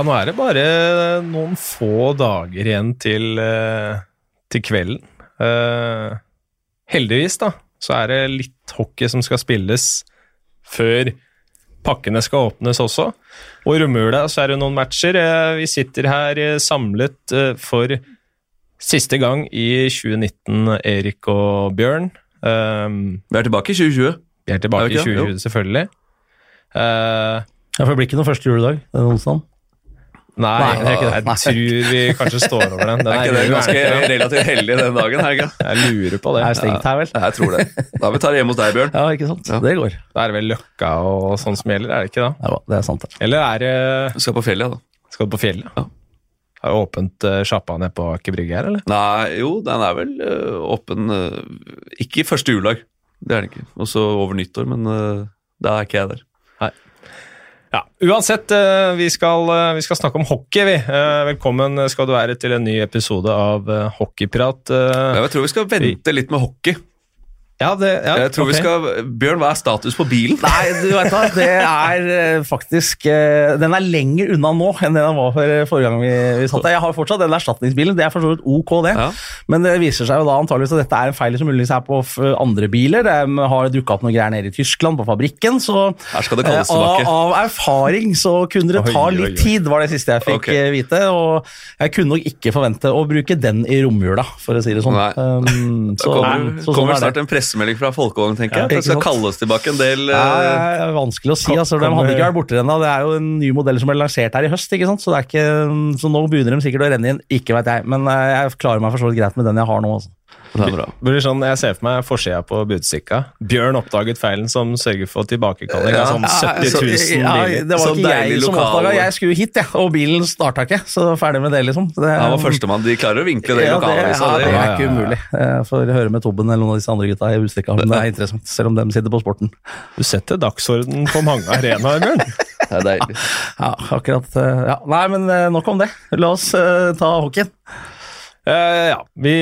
Ja, nå er det bare noen få dager igjen til, eh, til kvelden. Eh, heldigvis, da, så er det litt hockey som skal spilles før pakkene skal åpnes også. Og i romjula så er det noen matcher. Eh, vi sitter her samlet for siste gang i 2019, Erik og Bjørn. Um, Vi er tilbake i 2020. vi er tilbake Er i ikke det? 2020, selvfølgelig. Eh, Ja, for det blir ikke noen første juledag den onsdagen. Nei, Nei, det er det. jeg tror vi kanskje står over den. den Er ikke den ganske er det relativt heldig den dagen? Her. Jeg lurer på det. Det er stengt her, vel? Jeg tror det. Da vi tar det hjemme hos deg, Bjørn. Ja, ikke sant? Ja. Det går. Da er det vel Løkka og sånn som gjelder, er det ikke da? Ja, det er sant. det. Eller er det Du skal på fjellet, da. Skal du på fjellet? Ja. Har du åpent uh, sjappa nede på Aker Brygge her, eller? Nei, jo, den er vel øh, åpen øh, Ikke første juledag, det er den ikke. Også over nyttår, men uh, da er ikke jeg der. Ja, Uansett, eh, vi, skal, eh, vi skal snakke om hockey, vi. Eh, velkommen skal du være til en ny episode av Hockeyprat. Jeg tror vi skal vente litt med hockey. Ja, det, ja, Jeg tror okay. vi skal, Bjørn, hva er status på bilen? Nei, du vet da, det er eh, faktisk eh, Den er lenger unna nå enn den var for eh, forrige gang vi, vi satt der. Jeg har fortsatt den erstatningsbilen, det er for så vidt ok, det. Ja. Men det viser seg jo da antageligvis at dette er en feil som muligens er på andre biler. Det har dukka opp noe greier nede i Tyskland, på fabrikken. Så Her skal det kalles av, av erfaring så kunne det ta litt tid, var det siste jeg fikk Ok. eh, vite. Og jeg kunne nok ikke forvente å bruke den i romjula, for å si det sånn. Nei. Um, så, kommer, så sånn kommer er snart en pressemelding fra Folkevogn, tenker Ja, jeg. Det skal kalles tilbake en del Ja, øh, er vanskelig å si. Altså, De hadde ikke vært borte ennå. Det er jo en ny modell som ble lansert her i høst. ikke sant? Så, det ikke, så nå begynner de sikkert å renne inn. Ikke vet jeg. Men eh, jeg klarer meg for så vidt greit med den jeg har nå. altså. Det er bra. Det blir sånn, Jeg ser for meg forsida på Budstikka. Bjørn oppdaget feilen som sørger for tilbakekalling av sånn 70 000 Ja, det var Sånn ikke jeg som oppdaga. Jeg skulle hit, ja, og bilen starta ikke. Så ferdig med det, liksom. Det, Han var førstemann. De klarer å vinkle det i ja, det, lokalavisa. ja, det er ikke umulig. Jeg får høre med Tobben eller noen av disse andre gutta i Budstikka om det er interessant, selv om de sitter på sporten. Du setter dagsorden på mange arenaer, Bjørn. Det er deilig. Ja, akkurat. eh, Ja. Nei, men eh, nok om det. La oss uh, ta hockeyen. Eh, ja, vi,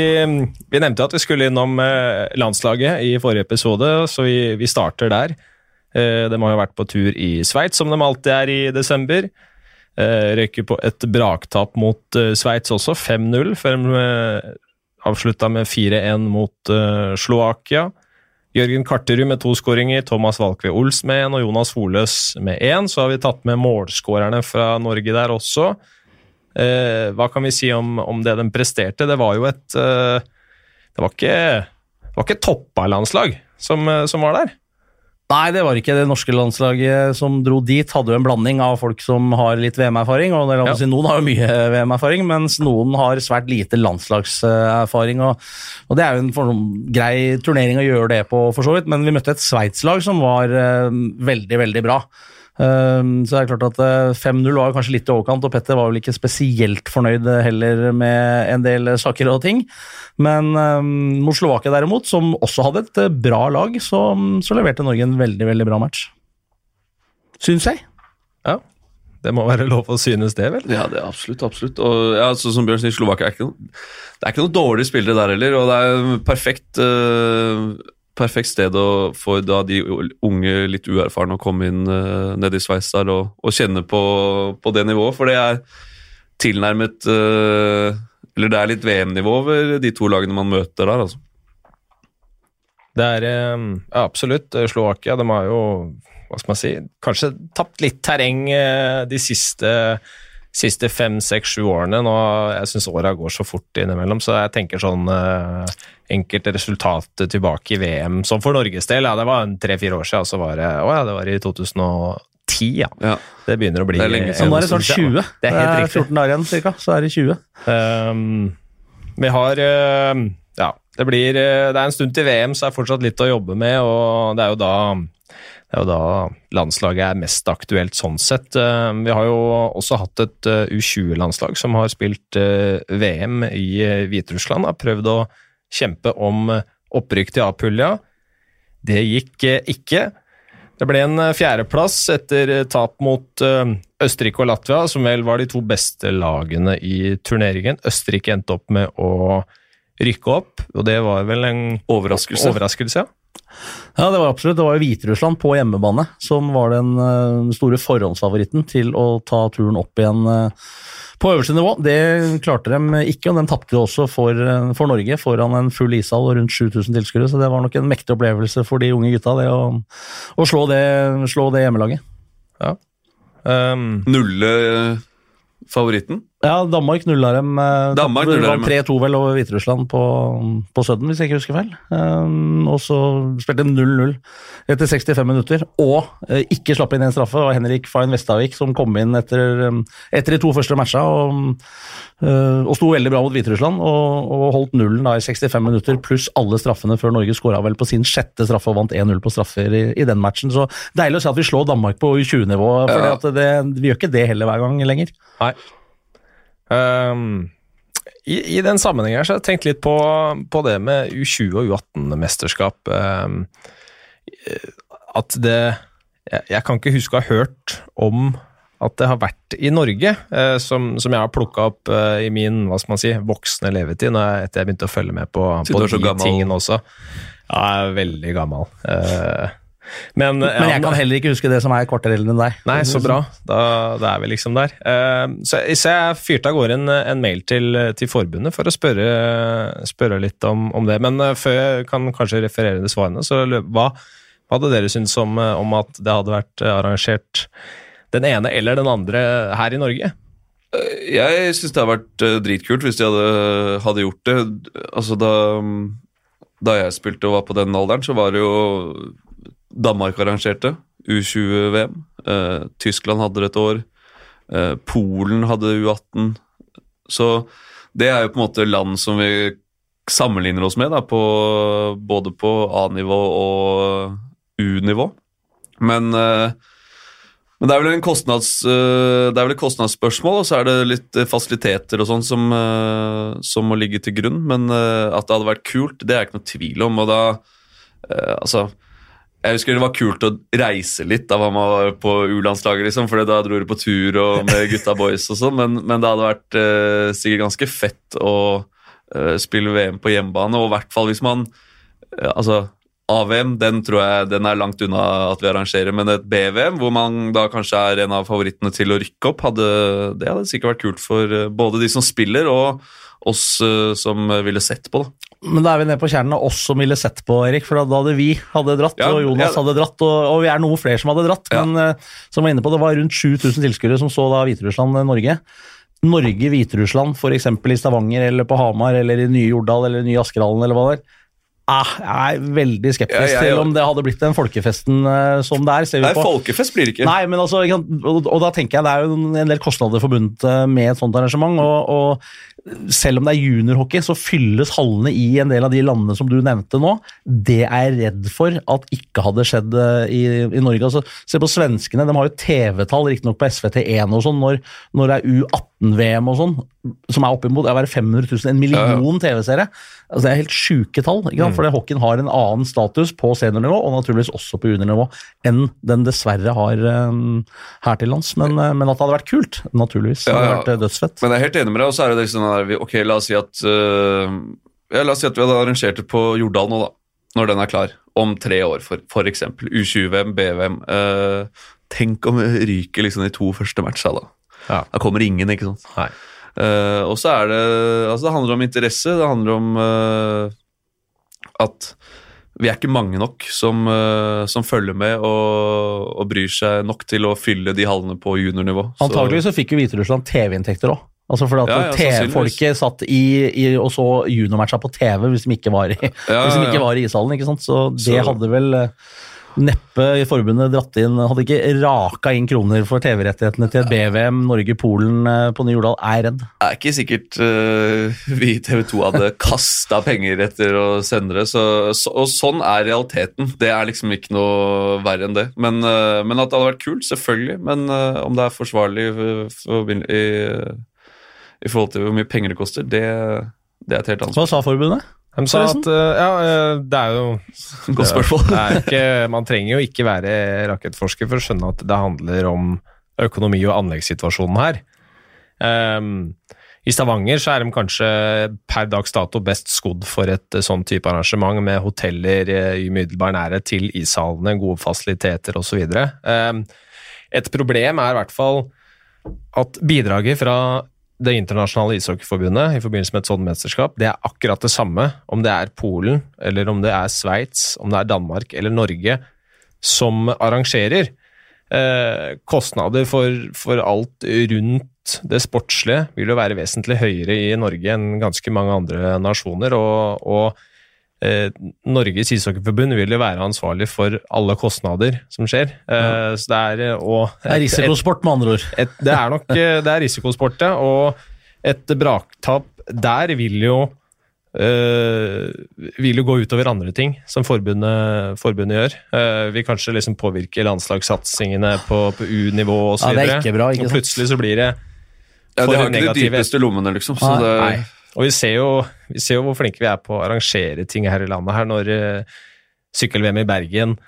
vi nevnte at vi skulle innom uh, landslaget i forrige episode, så vi, vi starter der. Uh, de har jo vært på tur i Sveits, som de alltid er i desember. Uh, røyker på et braktap mot uh, Sveits også, 5-0, før de uh, avslutta med 4-1 mot uh, Slovakia. Jørgen Karterud med to skåringer, Thomas Valkve Ols med én og Jonas Holøs med én. Så har vi tatt med målskårerne fra Norge der også. Eh, hva kan vi si om, om det den presterte? Det var jo et eh, Det var ikke, det var ikke toppa landslag som, eh, som var der. Nei, det var ikke det norske landslaget som dro dit. Hadde jo en blanding av folk som har litt VM-erfaring. og Ja. si, Noen har jo mye VM-erfaring, mens noen har svært lite landslagserfaring. Og, og Det er jo en for, grei turnering å gjøre det på, for så vidt, men vi møtte et Sveits-lag som var eh, veldig, veldig bra. Um, så det er klart at eh, 5-0 var kanskje litt i overkant, og Petter var vel ikke spesielt fornøyd heller med en del saker og ting. Men um, mot Slovakia derimot, som også hadde et eh, bra lag, så, så leverte Norge en veldig, veldig bra match. Syns jeg. Ja, Det må være lov å synes det, vel? Ja, det er absolutt. absolutt. Og ja, så som Bjørn sier, Slovakia er ikke noe, det er ikke noen dårlige spillere der heller. Og det er perfekt, eh, perfekt sted for da de unge, litt uerfarne å komme inn uh, nede i sveis der og, og kjenne på, på det nivået. For det er tilnærmet uh, Eller det er litt VM-nivå over de to lagene man møter der, altså. Det er eh, ja, absolutt. Eh, Slovakia de har jo, hva skal man si, kanskje tapt litt terreng eh, de siste, siste fem, seks, sju årene. Nå, jeg syns åra går så fort innimellom, så jeg tenker sånn eh, enkelte resultat tilbake i VM. Som for Norges del, ja, det var tre-fire år siden, så var det, å ja, det var i 2010, ja. Ja. Det begynner å bli Det er lenge Så siden. nå er det snart 20. Det er helt riktig. 14 dager igjen, cirka, så er det 20. Um, vi har uh, Ja, det blir uh, Det er en stund til VM, så er det fortsatt litt å jobbe med, og det er jo da det er jo da landslaget er mest aktuelt sånn sett. Um, Vi har jo også hatt et uh, U20-landslag som har spilt uh, VM i Hviterussland. Har prøvd å kjempe om opprykk til A-pulja. Det gikk ikke. Det ble en fjerdeplass etter tap mot Østerrike og Latvia, som vel var de to beste lagene i turneringen. Østerrike endte opp med å rykke opp, og det var vel en Overraskelse. overraskelse. ja. Ja, det var absolutt. Det var jo Hviterussland på hjemmebane som var den uh, store forhåndsfavoritten til å ta turen opp igjen uh, på øverste nivå. Det klarte de ikke, og de tapte også for, uh, for, Norge foran en full ishall og rundt 7000 tilskuere, så det var nok en mektig opplevelse for de unge gutta, det å, å slå, det, slå det hjemmelaget. Ja. Um, Nulle favoritten? Ja, Danmark nulla dem. Eh, Danmark nulla dem. 3-2 vel over Hviterussland på, på Sudden, hvis jeg ikke husker feil. Um, og så spilte de 0-0 etter 65 minutter, og uh, ikke slapp inn en straffe. Og Henrik Fein Vestavik som kom inn etter, um, etter de to første matcha og, uh, og sto veldig bra mot Hviterussland. Og, og holdt nullen da i 65 minutter, pluss alle straffene før Norge skåra vel på sin sjette straffe og vant 1-0 på straffer i, i, den matchen. Så deilig å se at vi slår Danmark på U20-nivå, for ja. vi gjør ikke det heller hver gang lenger. Nei. Um, i, i, den sammenhengen så har jeg tenkt litt på, på det med U20 og U18-mesterskap. Um, at det jeg, jeg, kan ikke huske å ha hørt om at det har vært i Norge, uh, som, som, jeg har plukka opp uh, i min hva skal man si, voksne levetid, når jeg, etter jeg begynte å følge med på, på de tingene også. Ja, jeg er veldig gammel. Uh, men, men, jeg kan heller ikke huske det som er kortere eldre enn deg. Nei, så bra. Da, da er vi liksom der. Uh, så, så, jeg fyrte av gårde en, en, mail til, til, forbundet for å spørre, spørre litt om, om, det. Men uh, før jeg kan kanskje referere de svarene, så hva, hva hadde dere syntes om, om, at det hadde vært arrangert den ene eller den andre her i Norge? Jeg syns det hadde vært dritkult hvis de hadde, hadde gjort det. Altså da, da jeg spilte og var på den alderen, så var det jo Danmark arrangerte U20-VM. Eh, Tyskland hadde det et år. Eh, Polen hadde U18. Så det er jo på en måte land som vi sammenligner oss med, da, på, både på A-nivå og U-nivå. Men, eh, men, det er vel en kostnads, eh, det er vel et kostnadsspørsmål, og så er det litt fasiliteter og sånn som, eh, som, må ligge til grunn. Men eh, at det hadde vært kult, det er ikke noe tvil om. og da, altså jeg husker det var kult å reise litt da man var på U-landslaget, liksom, for da dro du på tur og med gutta boys og sånn, men, men, det hadde vært eh, sikkert ganske fett å eh, spille VM på hjemmebane, og i hvert fall hvis man eh, Altså, AVM den tror jeg den er langt unna at vi arrangerer, men et BVM, hvor man da kanskje er en av favorittene til å rykke opp, hadde, det hadde sikkert vært kult for eh, både de som spiller og oss uh, som ville sett på. da. Men da er vi nede på kjernen av oss som ville sett på, Erik. For da hadde vi hadde dratt, ja, og Jonas ja. hadde dratt, og, og, vi er noe flere som hadde dratt. Ja. Men uh, som var inne på, det var rundt 7000 tilskuere som så da Hviterussland-Norge. Norge-Hviterussland, f.eks. i Stavanger eller på Hamar eller i nye Jordal eller nye Askerhallen eller hva det er. Ah, jeg er veldig skeptisk ja, til om det hadde blitt den folkefesten uh, som det er. Nei, folkefest blir det ikke. Nei, men altså, og, og, da tenker jeg det er jo en del kostnader forbundet eh, med et sånt arrangement. og, og selv om det er juniorhockey, så fylles hallene i en del av de landene som du nevnte nå. Det er jeg redd for at ikke hadde skjedd eh, i, i Norge. Altså, se på svenskene, de har jo TV-tall, riktignok på SVT1 og sånn, når, når, det er U18-VM og sånn, som er oppimot 500 000, en million TV-seere. Altså, det er helt sjuke tall, mm. for hockeyen har en annen status på seniornivå, og naturligvis også på juniornivå, enn den dessverre har um, her til lands. Men, uh, men, at det hadde vært kult, naturligvis. Ja, ja. Det hadde vært dødsfett. Men jeg er helt enig med deg, og så er det liksom ok, la oss si at uh, ja, la oss si at vi hadde arrangert det på Jordal nå, da. Når den er klar. Om tre år, for, for eksempel. U20-VM, BVM. Uh, tenk om vi ryker liksom de to første matcha, da. Ja. Da kommer ingen, ikke sant. Nei. Uh, og så er det Altså, det handler om interesse. Det handler om uh, at vi er ikke mange nok som, uh, som følger med og, og, bryr seg nok til å fylle de hallene på juniornivå. Antagelig så, så fikk jo Hviterussland TV-inntekter òg. Altså fordi at ja, ja, Folket satt i, i, og så juniormatcha på TV hvis de ikke var i, ja, hvis de ikke var i ishallen. ikke sant? Så det så. hadde vel eh, neppe i forbundet dratt inn Hadde ikke raka inn kroner for TV-rettighetene til et BVM Norge-Polen eh, på Ny-Jordal, er redd. Det er ikke sikkert uh, vi i TV 2 hadde kasta penger etter å sende det. Så, så, og sånn er realiteten. Det er liksom ikke noe verre enn det. Men, uh, men at det hadde vært kult, selvfølgelig. Men uh, om det er forsvarlig for, i i forhold til hvor mye penger det koster, det, det er et helt annet spørsmål. Hva sa forbundet? De sa at uh, ja, eh, det er jo Godt spørsmål. ikke, man trenger jo ikke være rakettforsker for å skjønne at det handler om økonomi og anleggssituasjonen her. Um, I Stavanger så er de kanskje per dags dato best skodd for et eh, sånn type arrangement, med hoteller eh, i umiddelbar nærhet til ishallene, gode fasiliteter osv. Um, et problem er i hvert fall at bidraget fra det internasjonale ishockeyforbundet i forbindelse med et sånt mesterskap, det er akkurat det samme om det er Polen, eller om det er Sveits, om det er Danmark eller Norge som arrangerer. Eh, kostnader for, for, alt rundt det sportslige vil jo være vesentlig høyere i Norge enn ganske mange andre nasjoner. og, og eh, Norges ishockeyforbund vil jo være ansvarlig for alle kostnader som skjer. Eh, så det er, og det er risikosport, med andre ord. Et, det er nok eh, det er risikosport, ja. Og et braktap der vil jo Uh, vil jo gå utover andre ting som forbundet, forbundet gjør. Uh, vil kanskje liksom påvirke landslagssatsingene på, på U-nivå osv. Ja, og plutselig så blir det for ja, De har ikke de dypeste lommene, liksom. Nei, det... nei. Og vi ser, jo, vi ser, jo, hvor flinke vi er på å arrangere ting her i landet. her Når uh, sykkel-VM i Bergen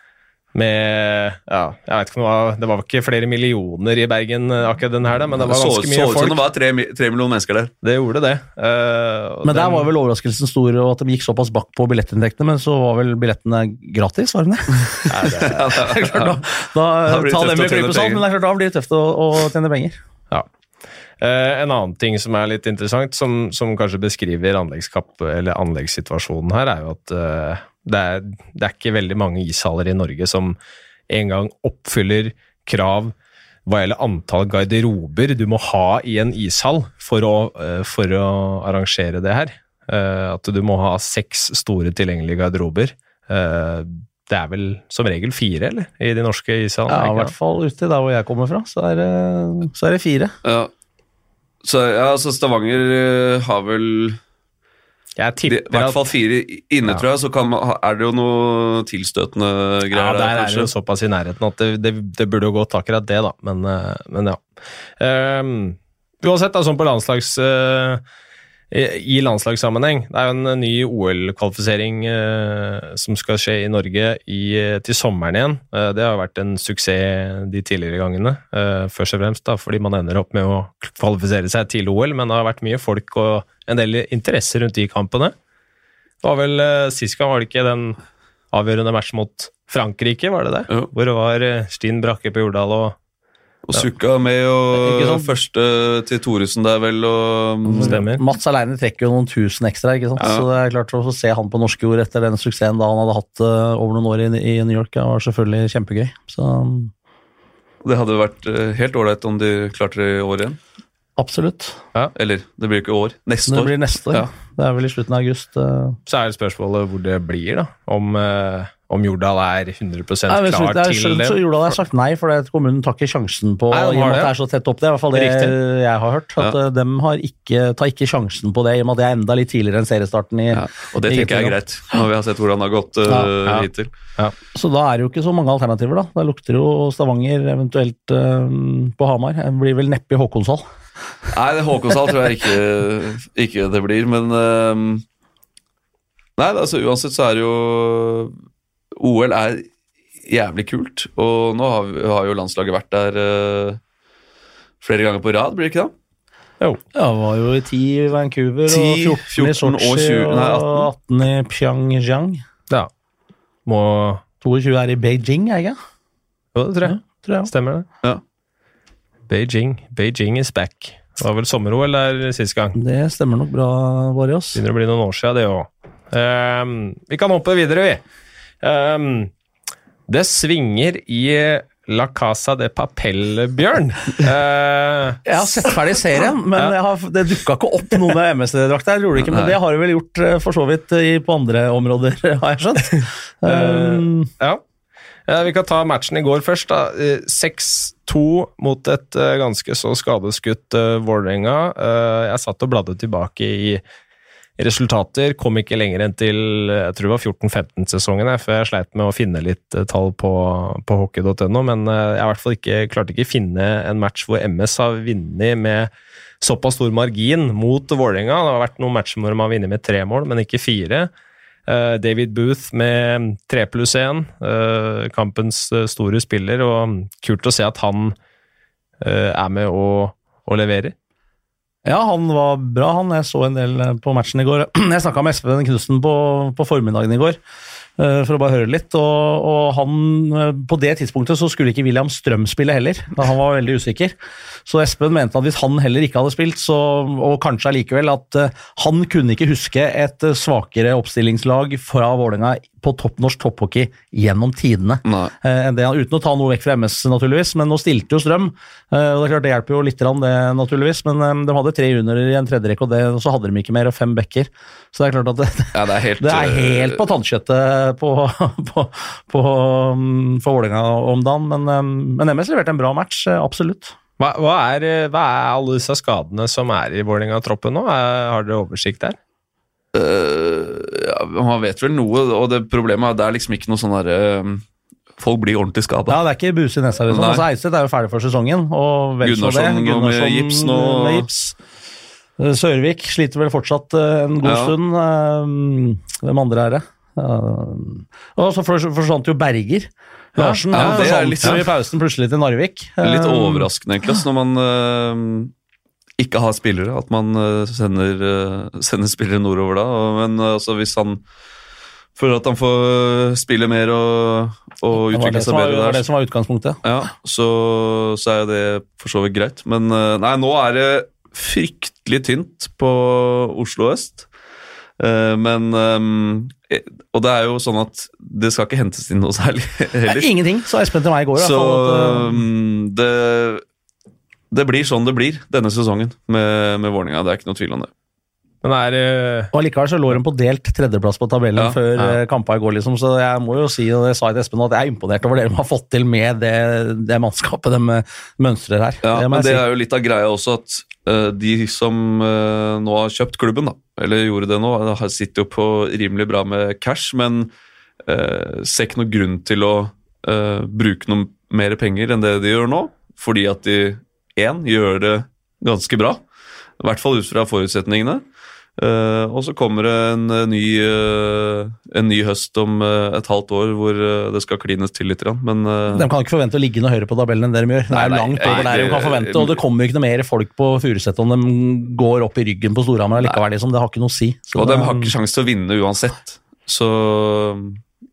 med ja, jeg vet ikke noe, Det var ikke flere millioner i Bergen eh, akkurat den her, men det var ganske mye folk. Så ut som det var tre, tre, millioner mennesker der. Det gjorde det. Uh, men der var vel overraskelsen stor og at de gikk såpass bakk på billettinntektene, men så var vel billettene gratis, var de det? Ja, det, ja, det, klart, da, da, da ta dem med klype salt, men det er klart da blir det tøft å, å tjene penger. Uh, en annen ting som er litt interessant, som, som kanskje beskriver anleggssituasjonen her, er jo at uh, det er, det er ikke veldig mange ishaller i Norge som engang oppfyller krav hva gjelder antall garderober du må ha i en ishall for å, eh, for å arrangere det her. Eh, at du må ha seks store tilgjengelige garderober. Eh, det er vel som regel fire, eller? I de norske ishallene? Ja, i hvert fall ute der hvor jeg kommer fra, så er det, så er det fire. Ja. Så ja, altså Stavanger har vel jeg tipper I hvert fall fire inne, ja. tror jeg, så man, er det jo noe tilstøtende greier. Ja, der, der er det jo såpass i nærheten at det, det, det burde jo gått akkurat det, da. Men, eh, men ja. Um, uansett, da, sånn på landslags... Uh, i landslagssammenheng. Det er jo en ny OL-kvalifisering eh, som skal skje i Norge i, til sommeren igjen. Eh, det har vært en suksess de tidligere gangene, eh, først og fremst da, fordi man ender opp med å kvalifisere seg til OL, men det har vært mye folk og en del interesse rundt de kampene. Det var vel eh, Sist gang var det ikke den avgjørende match mot Frankrike, var det det? Ja. Hvor det var Stin Brakke på Jordal og og Sukka med, og første til Thoresen der, vel. og... Stemmer. Mats aleine trekker jo noen tusen ekstra, ikke sant? Ja. så det er klart å se han på norske jord etter den suksessen da han hadde hatt uh, over noen år i, i New York, det var selvfølgelig kjempegøy. Så... Det hadde vært uh, helt ålreit om de klarte det i år igjen. Absolutt. Ja, Eller det blir ikke år. Neste år. Det blir neste år. Ja. Det er vel i slutten av august. Uh... Så er det spørsmålet hvor det blir, da. Om om Jordal er 100 klar nei, klar til det. så Jordal har sagt nei, for kommunen tar ikke sjansen på nei, i og med at det er så tett opp. Det er i hvert fall det Riktig. jeg har hørt. At ja. De de ikke, tar ikke sjansen på det, i og med at det er enda litt tidligere enn seriestarten. i ja, Og det tenker jeg er greit, når vi har sett hvordan det har gått uh, ja. hittil. Så da er det jo ikke så mange alternativer, da. Da lukter jo Stavanger, eventuelt uh, på Hamar. Det blir vel neppe i Håkonshall. Nei, Håkonshall tror jeg ikke, ikke, det blir, men uh, Nei, altså uansett så er det jo OL er jævlig kult, og nå har, har jo landslaget vært der uh, flere ganger på rad, blir det ikke det? Jo. Ja, det var jo i 10 i Vancouver 10, og 14, 14 i Sotsji og, og 18. i Pyeongchang. Ja. Må 22 er i Beijing, er ikke Jo, det tror jeg. Ja, tror jeg. Stemmer det. Ja. Beijing. Beijing is back. Det var vel sommer-OL der sist gang? Det stemmer nok bra, Varios. Begynner å bli noen år siden, det òg. Um, ehm, vi kan hoppe videre, vi. Um, det svinger i La Casa de Papel, Bjørn. Uh, jeg har sett ferdig serien, men ja. har, det dukka ikke opp noe med MSD-drakt der. Men det har det vel gjort eh, for så vidt i, på andre områder, har jeg skjønt. Um, uh, ja. ja. vi kan ta matchen i går først. 6-2 mot et ganske så skadeskutt Vålerenga. jeg satt og bladde tilbake i resultater. Kom ikke lenger enn til jeg tror det var 14-15-sesongen, før jeg sleit med å finne litt eh, tall på, på hockey.no. Men eh, jeg i hvert fall ikke, klarte ikke finne en match hvor MS har vunnet med såpass stor margin mot Vålerenga. Det har vært noen matcher hvor de har vunnet med tre mål, men ikke fire. Eh, David Booth med tre pluss én, kampens store spiller, og kult å se at han er med og, og leverer. Ja, han var bra, han. Jeg så en del eh, på matchen i går. Jeg snakka med Espen Knutsen på, på formiddagen i går. eh, For å bare høre litt, og, og han eh, På det tidspunktet så skulle ikke William Strøm spille heller, da han var veldig usikker. Så Espen mente at hvis han heller ikke hadde spilt, så, og kanskje allikevel, at han kunne ikke huske et svakere oppstillingslag fra Vålerenga på topp norsk topphockey gjennom tidene. Eh, det, uten å ta noe vekk fra MS, naturligvis, men nå stilte jo Strøm. eh, og Det er klart det hjelper jo litt, det, naturligvis, men eh, de hadde tre juniorer i en tredje rekke, og, det, og så hadde de ikke mer, og fem backer. Så det er klart at det, Ja, det er helt, det er helt på tannkjøttet på, på, på, um, for Vålerenga om dagen, men, um, men MS leverte en bra match, absolutt. Hva, hva, er, hva er alle disse skadene som er i Vålerenga-troppen nå? Er, har dere oversikt der? Øh, ja, Man vet vel noe, og det problemet er at det er liksom ikke noe sånn derre Folk blir ordentlig skada. Ja, Det er ikke buse i nesa. Liksom. Altså, Eidseth er jo ferdig for sesongen. og Gunnarsson, det. Gunnarsson med gips nå. med gips. Eh, Sørvik sliter vel fortsatt eh, en god Ja. stund. Eh, Hvem andre er det? Eh, Og så fors- forsvant jo Berger. Larsen ja, ja, det er litt- ja. i pausen plutselig til Narvik. Litt Eh, overraskende, egentlig, når man ikke har spillere. At man øh, sender, øh, sender spillere nordover da. Men øh, altså, hvis han føler at han får spille mer og, og utvikle seg bedre der. det var det som var utgangspunktet. Ja, så, så er jo det for så vidt greit. Men nei, nå er det fryktelig tynt på Oslo øst. Eh, men eh, Og det er jo sånn at det skal ikke hentes inn noe særlig heller. Ingenting, sa Espen til meg i går. Så at, eh, det, det blir sånn det blir denne sesongen med, med Vålerenga. Det er ikke noe tvil om det. Men er eh, Og Allikevel så lå hun på delt tredjeplass på tabellen Ja, før ja. ja. kampa i går, liksom. så jeg må jo si, og det sa jeg til Espen, at jeg er imponert over det de har fått til med det, det mannskapet de eh, mønstrer her. Ja, det men det si. er jo litt av greia også at uh, de som uh, nå har kjøpt klubben, da, eller gjorde det nå, sitter jo på rimelig bra med cash, men uh, ser ikke noen grunn til å øh, bruke noe mer penger enn det de gjør nå, fordi at de én gjør det ganske bra, i hvert fall ut fra forutsetningene. Uh, og så kommer det en, eh, ny, uh, en ny høst om uh, et halvt år hvor det skal klines til litt. Men De kan ikke forvente å ligge noe høyere på tabellen enn det gjør. Det er Nei, langt over der de kan forvente, og det kommer ikke noe mer folk på Furuset om de går opp i ryggen på Storhamar likevel, liksom. Det har ikke noe å si. Så og de har ikke sjanse til å vinne uansett. Så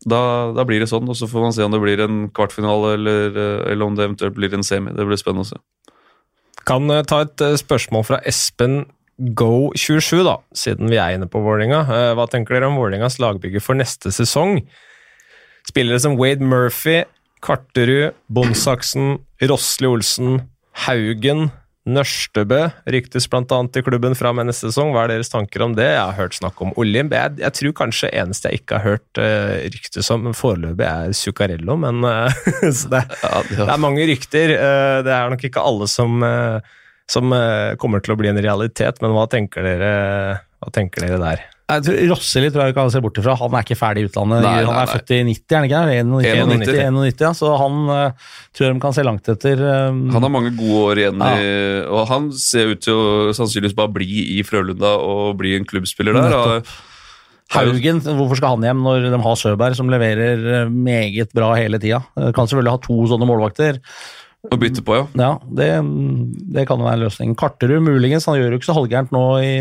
da, da blir det sånn, og så får man se om det blir en kvartfinale eller, eller om det eventuelt blir en semi. Det blir spennende å se. Kan eh, ta et eh, spørsmål fra Espen Go27, da, siden vi er inne på Vålerenga. Eh, Hva tenker dere om Vålerengas lagbygge for neste sesong? Spillere som Wade Murphy, Kvarterud, Bonsaksen, Rosli Olsen, Haugen, Nørstebø ryktes bl.a. til klubben fra med neste sesong. Hva er deres tanker om det? Jeg har hørt snakk om Olim. Jeg, jeg tror kanskje eneste jeg ikke har hørt uh, ryktes om foreløpig, er Zuccarello, men uh, så det, Ja, det er mange rykter. Uh, Det er nok ikke alle som, uh, som kommer til å bli en realitet, men hva tenker dere, hva tenker dere der? Jeg tror, Rosseli tror jeg vi kan se bort ifra. Han er ikke ferdig i utlandet. Nei, han nei, er nei. født i 90, er han ikke? det? 91, 91, 91, ja. Så han uh, tror de kan se langt etter. Um, Han har mange gode år igjen, Ja. i, og han ser ut til å sannsynligvis bare bli i Frølunda og bli en klubbspiller der. Og, Haugen, hvorfor skal han hjem når de har Søberg, som leverer eh, meget bra hele tida? Eh, Kan selvfølgelig ha to sånne målvakter. Å bytte på, ja. Ja, det, det kan være en løsning. Karterud muligens, han gjør jo ikke så halvgærent nå i,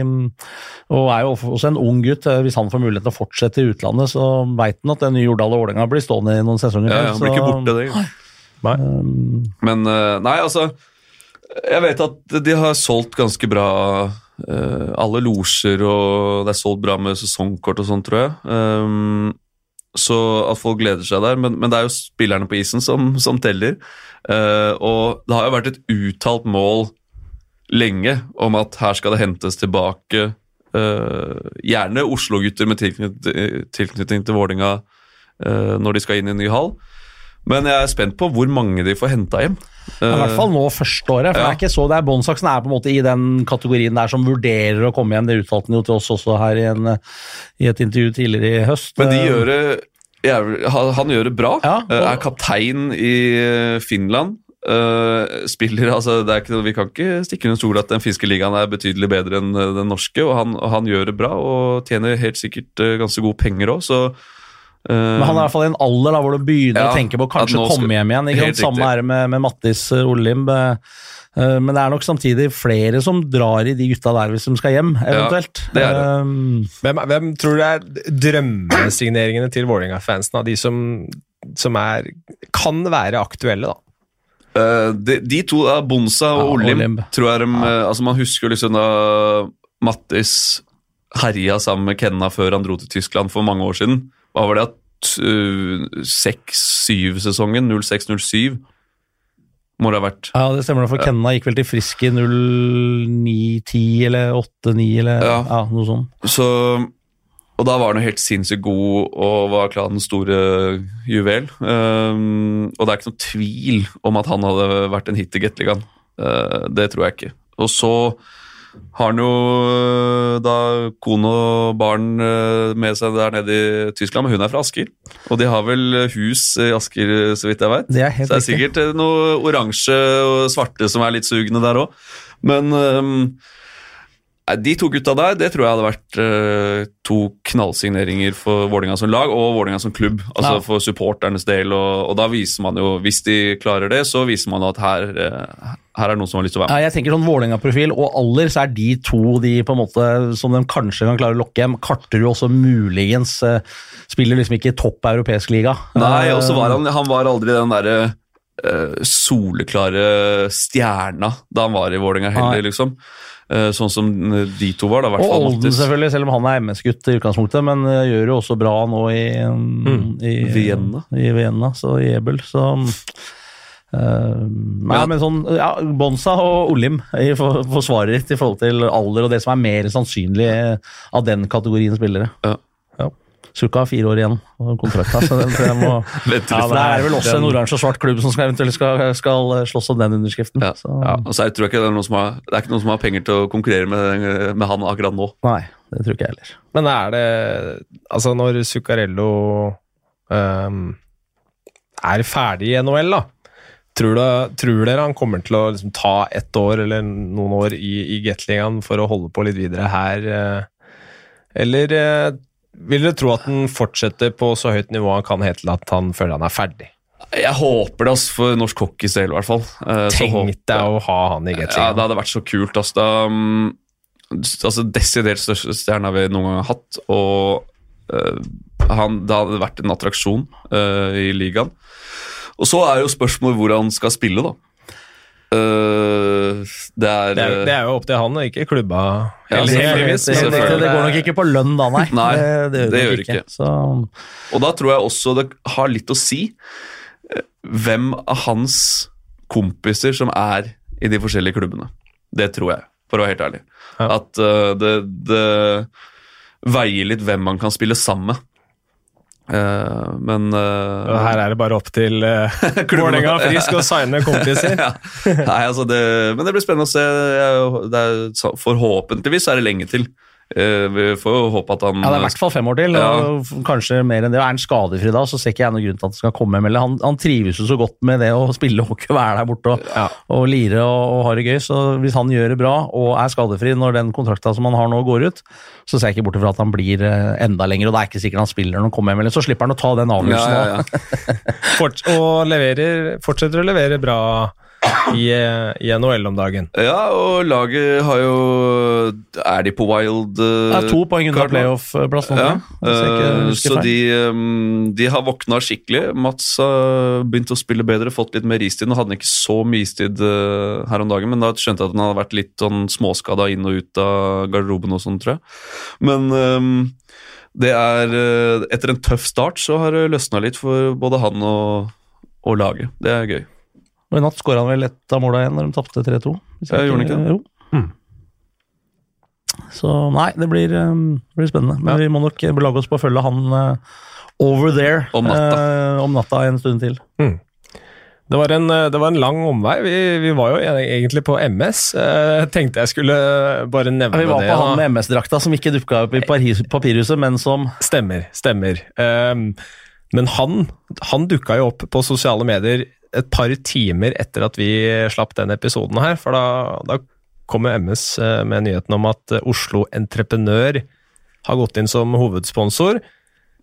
og er jo også en ung gutt. Eh, Hvis han får mulighet til å fortsette i utlandet, så veit han at den nye Jordal og Vålerenga blir stående i noen sesonger ja, ja han blir ikke borte, det. Nei. Men eh, nei, altså Jeg vet at de har solgt ganske bra eh, alle losjer, og det er solgt bra med sesongkort og sånn, tror jeg. Så at folk gleder seg der. Men, men det er jo spillerne på isen som, som teller. Uh, og det har jo vært et uttalt mål lenge om at her skal det hentes tilbake uh, gjerne Oslo-gutter med tilknytning, til Vålinga uh, når de skal inn i en ny hall. Men jeg er spent på hvor mange de får henta hjem. I hvert fall nå første året. for Ja. det er ikke så, det er Båndsaksen er på en måte i den kategorien der som vurderer å komme hjem. Det uttalte han jo til oss også her i, en, i et intervju tidligere i høst. Men de Eh, gjør det han, gjør det bra. Ja, Eh, og- er kaptein i eh, Finland. Spiller, altså det er ikke, Vi kan ikke stikke under stol at den finske ligaen er betydelig bedre enn den norske. og Han, han gjør det bra og tjener helt sikkert ganske gode penger òg, Men han er i hvert fall i en alder da, hvor du begynner Ja, å tenke på å kanskje skal- komme hjem igjen. Ikke sant? Samme er det med, med Mattis eh, Olimb. eh, eh, Men det er nok samtidig flere som drar i de gutta der hvis de skal hjem, eventuelt. det er det. Um, Hvem, hvem tror du er drømmesigneringene til Vålerenga-fansen? av De som, som er, kan være aktuelle, da. Eh, de, de to, da, Bonsa og Ja, Olim, Olim, tror jeg de, altså Man husker liksom da Mattis herja sammen med Kenna før han dro til Tyskland for mange år siden. Hva var det? Seks-syv-sesongen? 06-07? Må det ha vært. ja, det stemmer. For Kenna gikk vel til Frisk i 09-10 eller 8-9 eller ja. Ja. noe sånt. Så, og da var han jo helt sinnssykt god og var klanens store juvel. Um, og det er ikke noe tvil om at han hadde vært en hit i Gateligaen. Uh, det tror jeg ikke. Og så har han jo da kone og barn uh, med seg der nede i Tyskland, men hun er fra Asker. Og de har vel hus i Asker, så vidt jeg veit. Så det er sikkert eh, noe oransje og svarte som er litt sugne der òg. Men nei, de to gutta der, det tror jeg hadde vært uh, to knallsigneringer for Vålerenga som lag og Vålinga som klubb. Altså Ja. for supporternes del. Og, og da viser man jo, hvis de klarer det, så viser man at her, uh, her er det noen som har lyst til å være med. Ja, jeg tenker sånn Vålerenga-profil og alder, så er de to de på en måte som de kanskje kan klare å lokke hjem. Karterud også muligens uh, spiller liksom ikke topp europeisk liga. Nei, og så var han, han var aldri den derre soleklare stjerna da han var i Vålerenga heller, liksom. Eh, sånn som de to var, da. Og Olden, selvfølgelig, selv om han er MS-gutt i utgangspunktet, men eh, gjør jo også bra nå i, i Vienna. I Vienna, så i Ebel, så Uh, Nei, Ja. men sånn ja, Bonsa og Olim i for- forsvarer ditt i forhold til alder og det som er mer sannsynlig eh, av den kategorien spillere. Ja. Ja. ikke har fire år igjen av kontrakta, så den tror jeg må ja. Det er vel også en oransje og svart klubb som skal eventuelt skal, skal slåss om den underskriften. Ja. Så, Og så jeg tror ikke det er noen som har Det er ikke noen som har penger til å konkurrere med, med han akkurat nå. Nei, det tror ikke jeg heller. Men er det Altså, når Zuccarello um, er ferdig i NHL, da Tror, du, tror dere han kommer til å liksom, ta ett år eller noen år i, i Gateligaen for å holde på litt videre her? eh? Eller eh, vil dere tro at han fortsetter på så høyt nivå han kan helt til at han føler han er ferdig? Jeg håper det, ass, for norsk hockeys del, i hvert fall. Eh, Tenk deg å ha han i Ja, det hadde vært så kult, ass. Da, um, altså, desidert største stjerna vi noen gang har hatt, og uh, han, det hadde vært en attraksjon uh, i ligaen. Og så er jo spørsmålet hvor han skal spille, da. Eh, det er, Det er, det er jo opp til han, og ikke klubba. Ja, det, det, det, det går nok ikke på lønn da, nei. Nei, det, det gjør det ikke. Så, Og da tror jeg også det har litt å si eh, hvem av hans kompiser som er i de forskjellige klubbene. Det tror jeg, for å være helt ærlig. Ja. At uh, det, det veier litt hvem man kan spille sammen med. Eh, men uh, Og Her er det bare opp til uh, Vålerenga Frisk å signe kompiser. ja. Nei, altså det, men det blir spennende å se. Det er, forhåpentligvis er det lenge til. Eh, vi får jo håpe at han ja, det er i hvert fall fem år til, Ja. og kanskje mer enn det. Er han skadefri da, så ser ikke jeg noen grunn til at han skal komme hjem. Eller han, han trives jo så godt med det å spille hockey og være der borte og, Ja. og lire og, og ha det gøy. Så hvis han gjør det bra og er skadefri når den kontrakta som han har nå går ut, så ser jeg ikke bort fra at han blir eh, enda lenger. Og det er ikke sikkert han spiller når han kommer hjem, eller så slipper han å ta den avgjørelsen ja. Fort, og leverer, fortsetter å levere bra i, eh, i NHL om dagen. ja, og laget har jo Er de på wild uh, Det er to poeng unna playoff-plass nå. Ja, eh, så de, um, de har våkna skikkelig. Mats har begynt å spille bedre, fått litt mer istid. Nå hadde han ikke så mye istid her om dagen, men da skjønte jeg at han hadde vært litt sånn småskada inn og ut av garderoben og sånn, tror jeg. Men um, det er Etter en tøff start så har det løsna litt for både han og, og laget. Det er gøy. Og I natt skåra han vel ett av måla igjen når de tapte 3-2. hvis jeg gjorde han ikke det? Jo. Mm. Så nei, det blir, um, det blir spennende. Men vi må nok belage oss på å følge han uh, over there Om natta. uh, om natta en stund til. Det var en, eh, det var en lang omvei. Vi, vi var jo egentlig på MS. Jeg tenkte jeg skulle bare nevne det. Vi var det. på han med MS-drakta som ikke dukka opp i Paris, papirhuset, men som Stemmer, stemmer. Ehm, men han, han dukka jo opp på sosiale medier et par timer etter at vi slapp den episoden her, for da, da kom MS eh, med nyheten om at eh, Oslo Entreprenør har gått inn som hovedsponsor.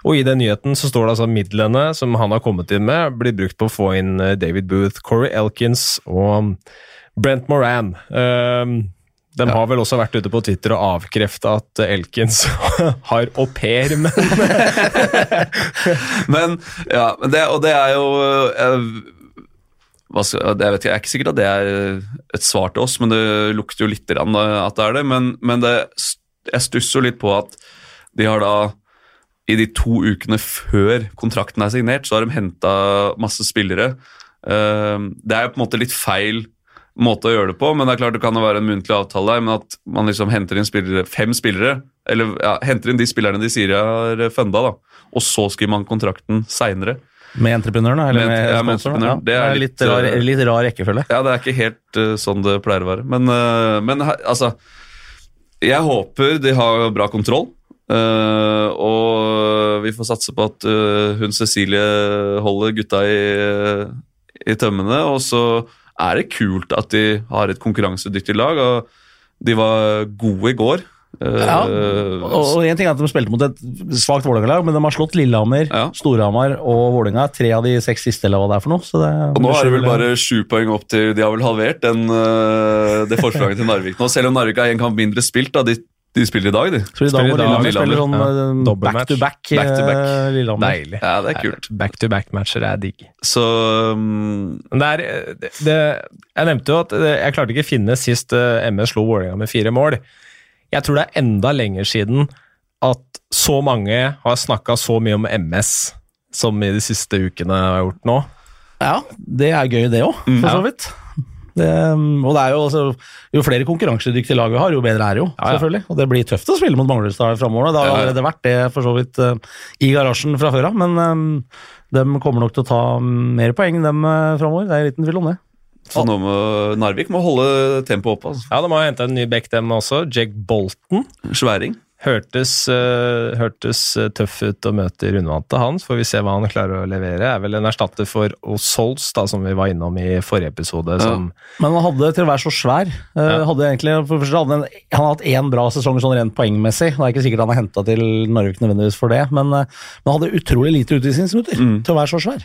Og i den nyheten så står det altså midlene som han har kommet inn med, blir brukt på å få inn eh, David Booth, Corey Elkins og Brent Moran. Um, de har vel også vært ute på Twitter og avkrefta at Elkins har au pair, men Men, ja, det, og det er jo eh, hva skal, det, jeg vet ikke, jeg er ikke sikkert at det er et svar til oss, men det lukter jo litt grann at det er det. Men, men det, jeg stusser litt på at de har da i de to ukene før kontrakten er signert, så har de henta masse spillere. Eh, det er jo på en måte litt feil måte å gjøre det på, men det er klart det kan være en muntlig avtale men at man liksom henter inn spillere, fem spillere, eller ja, henter inn de spillerne de sier de har funda, da, og så skriver man kontrakten seinere. Med entreprenøren, da? Eller Med- med, ja, med entreprenøren. Ja, Det er litt, litt, rar, eh, litt rar rekkefølge. Ja, det er ikke helt uh, sånn det pleier å være. Men, uh, men altså Jeg håper de har bra kontroll. Uh, og vi får satse på at hun Cecilie holder gutta i, i tømmene. Og så er det kult at de har et konkurransedyktig lag. Og de var gode i går. Eh, Ja, Og, én en ting er at De spilte mot et svakt Vålerenga-lag, men de har slått Lillehammer, Ja. Storhamar og Vålerenga. Tre av de seks siste, eller hva det er for noe. Så det, Og nå er det vel bare sju poeng opp til De har vel halvert den, eh, det forslaget til Narvik nå. Selv om Narvik har en kamp mindre spilt, da. De, de spiller i dag, de. Så i dag Spiller i dag, Lillehammer spiller sånn Ja. eh, back to back. Back to back. eh, Lillehammer. deilig. Ja, det er kult. Back-to-back-matcher er digg. Så um, det er, det, det, jeg nevnte jo at jeg klarte ikke å finne sist eh, MS slo Vålerenga med fire mål. Jeg tror det er enda lenger siden at så mange har snakka så mye om MS som i de siste ukene har gjort nå. Ja, det er gøy det òg, for så vidt. Det, og det er jo, altså, jo flere konkurransedyktige lag vi har, jo bedre er det jo. Ja, ja. selvfølgelig. Og det blir tøft å spille mot Manglerudstad framover. Det har Ja, allerede vært det for så vidt eh, i garasjen fra før av, men um, de kommer nok til å ta mm, mer poeng dem uh, framover. Det er en liten tvil om det. Så nå må Narvik må holde tempoet oppe. Altså. Ja, De jeg hente en ny back, dem også. Jake Bolton. Sværing. Hørtes, uh, hørtes eh, tøff ut å møte i rundvante, han. Så får vi se hva han klarer å levere. Er vel en erstatter for O'Sols, da, som vi var innom i forrige episode. Som, Men han hadde til å være så svær Uh, Ja. hadde egentlig, for første hadde en, han har hatt én bra sesong sånn rent poengmessig. Det er ikke sikkert han har henta til Narvik nødvendigvis for det, men, men han hadde utrolig lite utvisningsminutter til å være så svær.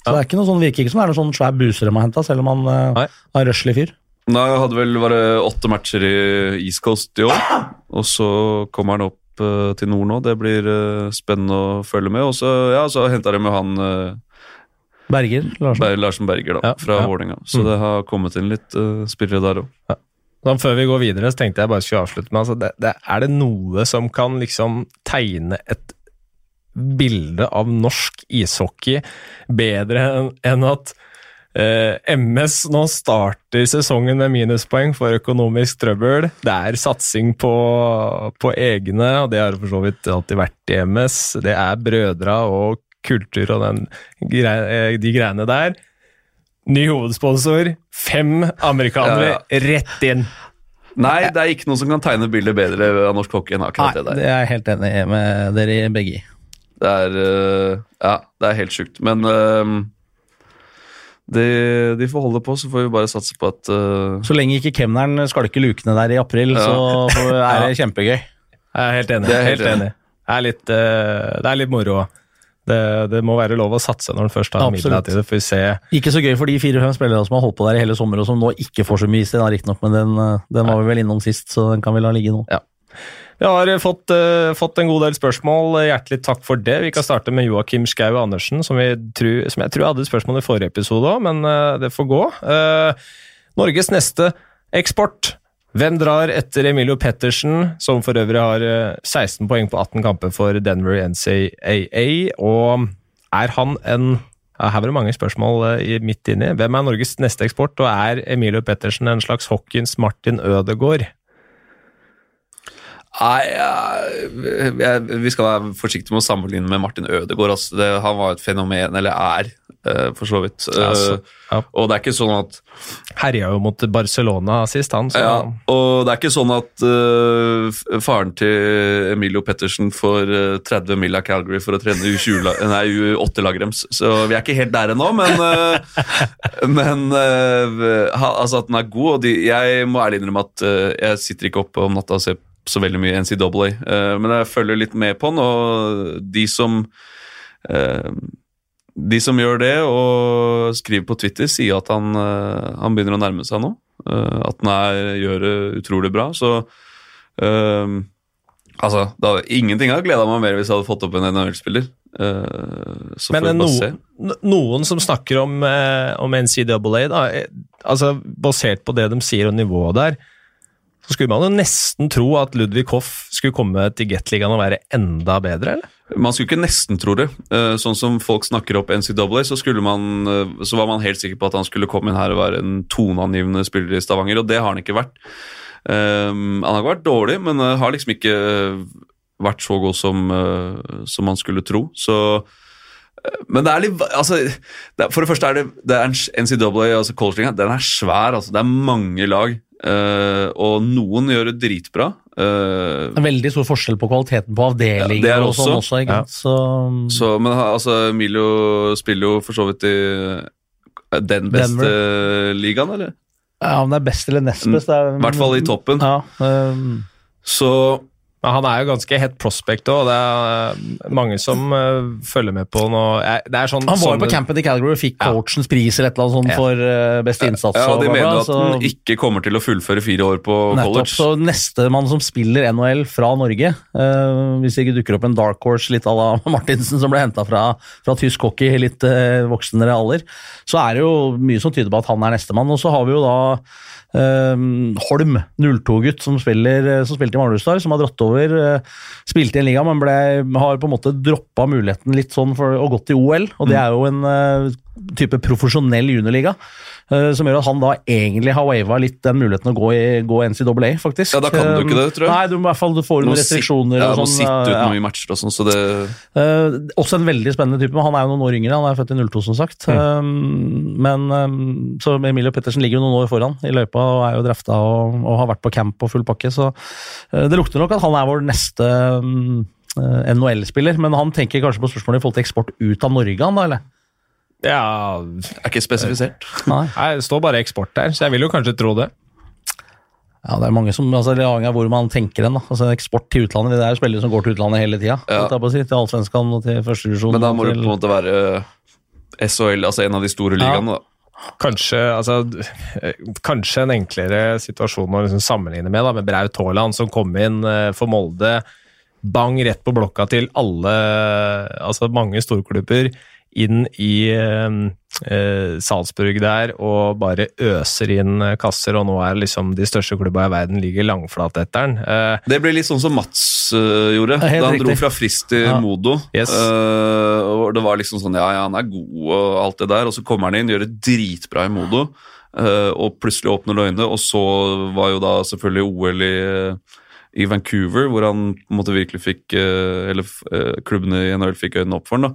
Så Ja. det er ikke noe sånn, virker ikke som det er noen sånn svær buser de har henta, selv om han uh, Nei. har røslig fyr. Nei, jeg hadde vel bare åtte matcher i East Coast i år. Og så kommer han opp eh, til nord nå. Det blir eh, spennende å følge med. Og så ja, så henta de med han uh, Berger Larsen. Larsen Berger da, Ja, fra ja. Vålerenga. Så Mm. det har kommet inn litt eh, spillere der òg. Sånn, før vi går videre, så tenkte jeg bare skulle avslutte med altså, det, det, Er det noe som kan liksom tegne et bilde av norsk ishockey bedre enn at Uh, MS nå starter sesongen med minuspoeng for økonomisk trøbbel. Det er satsing på, på egne, og det har for så vidt alltid vært i MS. Det er brødra og kultur og den, eh, de greiene der. Ny hovedsponsor, fem amerikanere Ja, rett inn. Nei, det er ikke noe som kan tegne bildet bedre av norsk hockey enn akkurat Nei, det der. det er jeg helt enig med dere begge i. Det er eh, Ja, det er helt sjukt. Men eh, de, de får holde på, så får vi bare satse på at eh, Så lenge ikke kemneren skalker lukene der i april, Ja. så er det kjempegøy. Jeg er helt enig. Det er helt helt enig. Det, er litt, det er litt moro. Det, det må være lov å satse når en først har midler til det. Får vi se. Ikke så gøy for de fire-fem spillerne som har holdt på der i hele sommer, og som nå ikke får så mye istid, riktignok, men den, den var vi vel innom sist, så den kan vi la ligge nå. Vi har fått, uh, fått en god del spørsmål. Hjertelig takk for det. Vi kan starte med Joakim Skau Andersen, som, tru- som jeg tror hadde et spørsmål i forrige episode òg, men uh, det får gå. Uh, Norges neste eksport. Hvem drar etter Emilio Pettersen, som for øvrig har eh, 16 poeng på 18 kamper for Denver NCAA, og er han en Her var det mange spørsmål eh, midt inni. Hvem er Norges neste eksport, og er Emilio Pettersen en slags Hawkins Martin Ødegaard? Nei, vi skal være forsiktige med å sammenligne med Martin Ødegaard. Altså. Det, han var et fenomen, eller er, eh, for så vidt. Ja, så- Eh, ja. Og det er ikke sånn at herja jo mot Barcelona sist, han. Så ja, Og det er ikke sånn at uh, faren til Emilio Pettersen får eh, 30 mil av Calgary for å trene U20 la- nei, U8-laget. Så vi er ikke helt der ennå, men, uh, men uh, altså at den er god. Og de, jeg må ærlig innrømme at jeg sitter ikke oppe om natta og ser så veldig mye NCAA, Uh, men jeg følger litt med på den, og de som uh, de som gjør det og skriver på Twitter, sier at han, uh, han begynner å nærme seg nå. Eh, at han er, gjør det utrolig bra. Så eh, Altså, da, ingenting hadde gleda meg mer hvis jeg hadde fått opp en NHL-spiller. Eh, så Men se. noen, som snakker om, eh, om NCAA, da, eh, altså basert på det de sier og nivået der, så skulle man jo nesten tro at Ludvig Hoff skulle komme til Gateligaen og være enda bedre, eller? Man skulle ikke nesten tro det. Eh, Sånn som folk snakker opp NCAA, så, man, eh, så var man helt sikker på at han skulle komme inn her og være en toneangivende spiller i Stavanger, og det har han ikke vært. Eh, han har ikke vært dårlig, men har liksom ikke vært så god som, som man skulle tro. Så men det er litt altså, For det første er det, det er NCAA, altså college den er svær. altså Det er mange lag. Eh, og noen gjør det dritbra. Uh, Det veldig stor forskjell på kvaliteten på avdelinger Ja, det og sånn også. også. Ikke? sant? Så, Så, men altså, Emilio spiller jo for så vidt i eh, den beste ligaen, eller? ja, om det er best eller nest best det er- I hvert fall i toppen. Ja, um, Så Men han er jo ganske hett prospect òg, og det er eh, mange som uh, følger med på nå. Eh, Det er sånn, han var jo på campen i Calgary og fikk Ja. coachens pris eller et eller annet sånt Ja. for uh, beste innsats. ja, og de bla, bla, mener jo at så- han ikke kommer til å fullføre fire år på Nettopp, college. så Nestemann som spiller NHL fra Norge, uh, hvis det ikke dukker opp en dark horse litt à la Martinsen som ble henta fra, fra tysk hockey i litt uh, voksnere alder, så er det jo mye som tyder på at han er nestemann. Og så har vi jo da eh, Holm, 02-gutt som, spiller, eh, som spilte i Manglerudstad, som har dratt over. eh, spilte i en liga, men ble, har på en måte droppa muligheten litt sånn for å gå til OL. Og det er jo en eh, type profesjonell juniorliga. Eh, som gjør at han da egentlig har wava litt den muligheten å gå i gå NCAA, faktisk. Ja, da kan du ikke det, tror jeg. Nei, du må i hvert fall du får noen restriksjoner. ja, og må sånn, sitte ut ja. matcher og sånn, så det uh, også en veldig spennende type, men han er jo noen år yngre. Han er født i 02, som sagt. Eh, men um, Så Emilio Pettersen ligger jo noen år foran i løypa og er jo drafta og, og har vært på camp og full pakke, så uh, det lukter nok at han er vår neste mm, eh, NHL-spiller. Men han tenker kanskje på spørsmålet i forhold til eksport ut av Norge, han da, eller? Ja, er ikke spesifisert. Nei. nei, det står bare eksport der, så jeg vil jo kanskje tro det. Ja, det er mange som, altså det avhengig av hvor man tenker den. da. Altså Eksport til utlandet, det er jo spillere som går til utlandet hele tida. Ja. Si, til Allsvenskan og til førstedivisjon. Men da må det til... på en måte være SHL, altså en av de store ligaene, da. Kanskje, altså, eh, kanskje en enklere situasjon å liksom sammenligne med, da, med Braut Haaland som kom inn eh, for Molde. Bang rett på blokka til alle, altså mange storklubber, inn i eh, eh, Salzburg der og bare øser inn eh, kasser, og nå er liksom de største klubba i verden ligger langflat etter den. Eh, Det ble litt sånn som Mats uh, gjorde, da han dro fra Frist til Ja. Modo. Yes. Uh, og det var liksom sånn, ja, ja, han er god og alt det der, og så kommer han inn, gjør det dritbra i Modo, uh, og plutselig åpner øynene, og så var jo da selvfølgelig OL i, i Vancouver, hvor han på en måte virkelig fikk, eller klubbene i NHL fikk øynene opp for. Eh,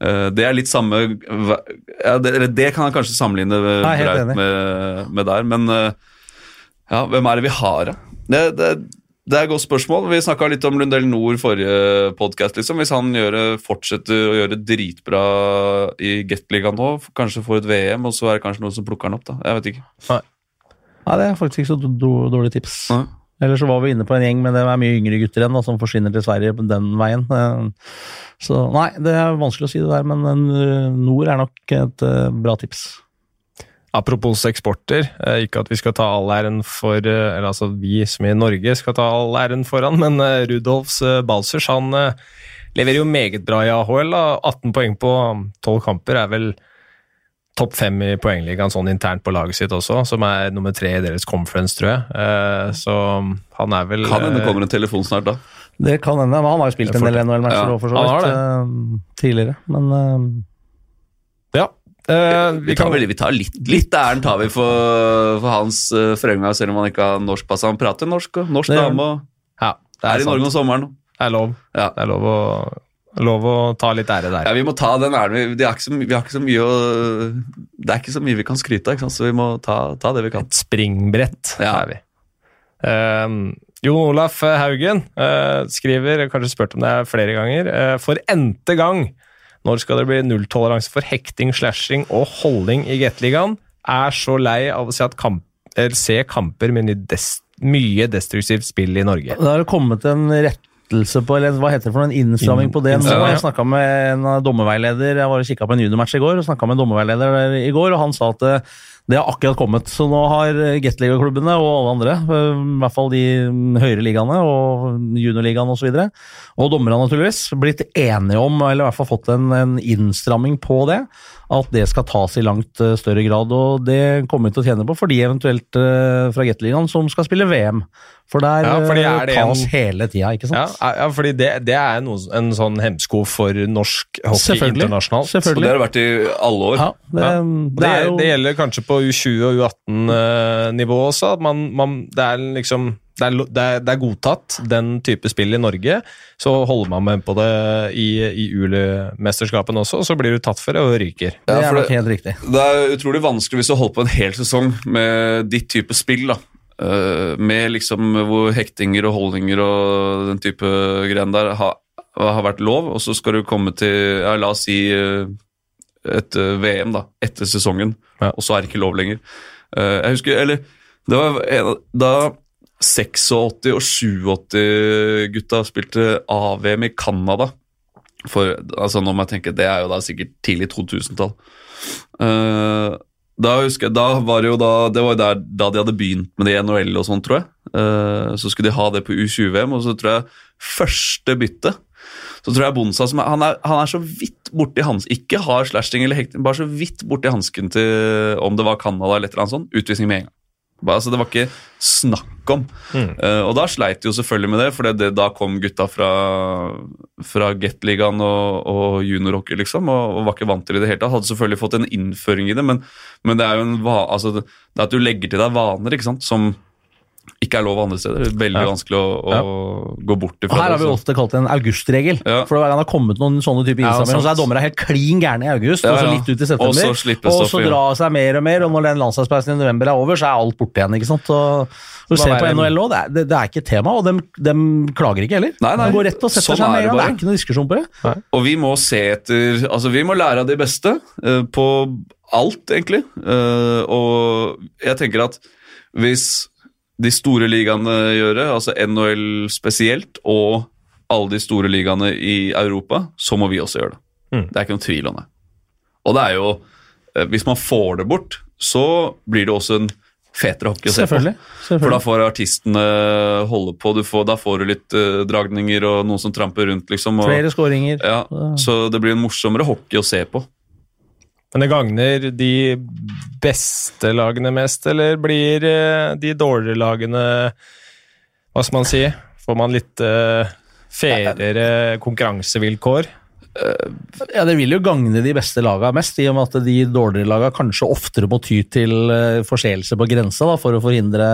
Det er litt samme ja, det, eller det kan jeg kanskje sammenligne med, Nei, med, med der, men eh, ja, hvem er det vi har, da? Det, det, er et godt spørsmål. Vi snakka litt om Lundell Nord forrige podkast. Liksom. Hvis han gjør, fortsetter å gjøre dritbra i Gateligaen nå, kanskje får et VM, og så er det kanskje noen som plukker han opp. da. Jeg vet ikke. Nei, det er faktisk ikke så dårlig tips. Nei. Eller så var vi inne på en gjeng, men det er mye yngre gutter igjen da, som forsvinner til Sverige på den veien. Eh, Så nei, det er vanskelig å si det der, men eh, Nord er nok et eh, bra tips. Apropos eksporter, ikke at vi skal ta all æren for Eller altså vi som i Norge skal ta all æren foran, men Rudolfs Balsers han leverer jo meget bra i AHL. da. 18 poeng på 12 kamper er vel topp fem i poengligaen sånn internt på laget sitt også, som er nummer tre i deres conference, tror jeg. Eh, Så han er vel Kan hende det eh, kommer en telefon snart, da. Det kan hende, men han har jo spilt en del NHL-matcher Ja, for så vidt eh, tidligere. Men Ja. Uh, Vi tar, kan... vi tar litt, litt æren tar vi for, for hans uh, fremgang, selv om han ikke har norsk pass. Han prater norsk, og norsk dame, og ja, det er er, i Norge om sommeren. Det er lov. Ja. Det er lov å, lov å ta litt ære der. Ja, Vi må ta den æren. Vi, det er ikke så, vi har ikke så mye å Det er ikke så mye vi kan skryte av, så vi må ta, ta det vi kan. Et springbrett Ja. er vi. Um, Jon Olaf Haugen uh, skriver, kanskje spurt om det er flere ganger, uh, for n-te gang når skal det bli nulltoleranse for hekting, slashing og holding i Gateligaen? Er så lei av å se, at kamp, se kamper med ny des mye destruktivt spill i Norge. Da har det kommet en rettelse på, eller hva heter det for noe, en innstramming på det nå. Jeg snakka med en dommerveileder, jeg var og kikka på en juniormatch i går, og snakka med en dommerveileder der i går, og han sa at det, det har akkurat kommet. Så nå har Gateliga-klubbene og alle andre, i hvert fall de høyere ligaene og juniorligaene osv., og, så videre, og dommerne naturligvis, blitt enige om, eller i hvert fall fått en, en innstramming på det, at det skal tas i langt eh, større grad. Og det kommer vi til å tjene på for de eventuelt eh, fra Gateligaen som skal spille VM. For der Ja, fordi eh, er det en- tas hele tida, ikke sant? ja fordi det, det er noe, en sånn hemsko for norsk hockey Selvfølgelig. internasjonalt. Og det har det vært i alle år. Ja, det, Ja. det, Det, er jo det gjelder kanskje på U20 og U18-nivå også. At man, man, det, er liksom, det, er, det, er, det er godtatt, den type spill i Norge. Så holder man med på det i, i ULE-mesterskapene også, og så blir du tatt for det og ryker. det Ja, er det- helt riktig. Det er utrolig vanskelig hvis du holder på en hel sesong med ditt type spill. da. Eh, med liksom hvor hektinger og holdninger og den type greier der har, har vært lov, og så skal du komme til ja, la oss si eh, et eh, VM da, etter sesongen, Ja. og så er det ikke lov lenger. Jeg husker, eller det var en, Da 86- og 87-gutta spilte AVM i Canada for altså Nå må jeg tenke, det er jo da sikkert tidlig 2000-tall. Eh, da husker jeg, da var det jo da Det var der, da de hadde begynt med det i NHL og sånn, tror jeg. Eh, så skulle de ha det på U20-VM, og så tror jeg første bytte så tror jeg Bonsa er, han, er, han er så vidt borti hansken Ikke har slashing eller hekting, bare så vidt borti hansken til om det var Canada eller et eller annet sånt. Utvisning med en gang. Altså, det var ikke snakk om. Eh, og da sleit de jo selvfølgelig med det, for det, det, da kom gutta fra, fra Gateligaen og, og juniorhockey, liksom, og, og var ikke vant til det i det hele tatt. Hadde selvfølgelig fått en innføring i det, men, men det er jo en altså, det, det er at du legger til deg vaner ikke sant, som ikke er lov andre steder. Det er veldig Ja. vanskelig å, å gå bort Og her har vi ofte kalt det en augustregel. Ja. For hver gang det har kommet noen sånne type Ja, så er dommerne helt klin gærne i august, Ja, og så litt ut i Og så og så dra seg mer og mer, og når den landslagspausen i november er over, så er alt borte igjen. ikke sant? Og du ser er på NHL nå, det det, det er ikke et tema, og de, klager ikke heller. Nei, nei. De går rett og setter Sånn seg med det en gang. Det er ikke noe diskusjon på det. Og vi må se etter Altså, vi må lære av de beste uh, på alt, egentlig. Uh, og jeg tenker at hvis de store ligaene gjøre, altså NHL spesielt, og alle de store ligaene i Europa, så må vi også gjøre det. Mm. Det er ikke noen tvil om det. Og det er jo eh, Hvis man får det bort, så blir det også en fetere hockey å se på. Selvfølgelig. For da får artistene holde på. Du får, da får du litt uh, dragninger og noen som tramper rundt, liksom. Og, Flere skåringer. ja, så det blir en morsommere hockey å se på. Men det gagner de beste lagene mest, eller blir eh, de dårligere lagene Hva skal man si? Får man litt uh, fairere konkurransevilkår? Ja, Det vil jo gagne de beste lagene mest, i og med at de dårligere lagene kanskje oftere må ty til uh, forseelse på grensa for å forhindre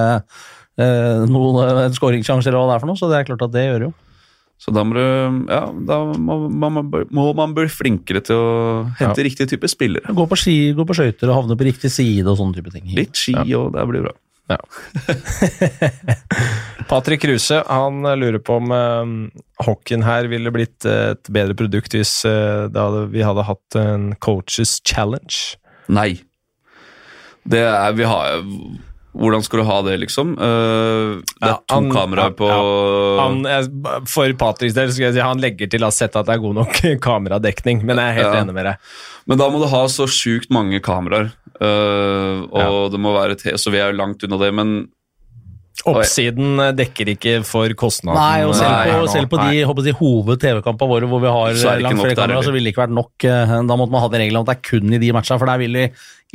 eh, noen skåringssjanser eller hva det er for noe. Så det er klart at det gjør jo. Så da må, du, ja, da må, man, må man bli flinkere til å hente riktig type spillere. Gå på ski, gå på skøyter og havne på riktig side og sånne type ting. Litt ski, og det blir bra. Ja. Patrick Kruse han lurer på om eh, hockeyen her ville blitt et bedre produkt hvis eh, det hadde, vi hadde hatt en coaches challenge. Nei. Det er Vi har Hvordan skal du ha det, liksom? Uh, det er Ja, to han- kameraer ja, på Han, jeg- for Patricks del skal jeg si han legger til å ha sett at det er god nok kameradekning, men jeg er helt Ja. enig med deg. Men da må du ha så sjukt mange kameraer. uh, og det må være te Så vi er jo langt unna det, men Oppsiden eh, dekker ikke for kostnaden. Nei, og selv Nei, på, selv på de Nei. hoved-TV-kampene våre hvor vi har det langt flere kameraer, så ville det ikke vært nok. Da måtte man ha den regelen om at det er kun i de matchene, for der vil vi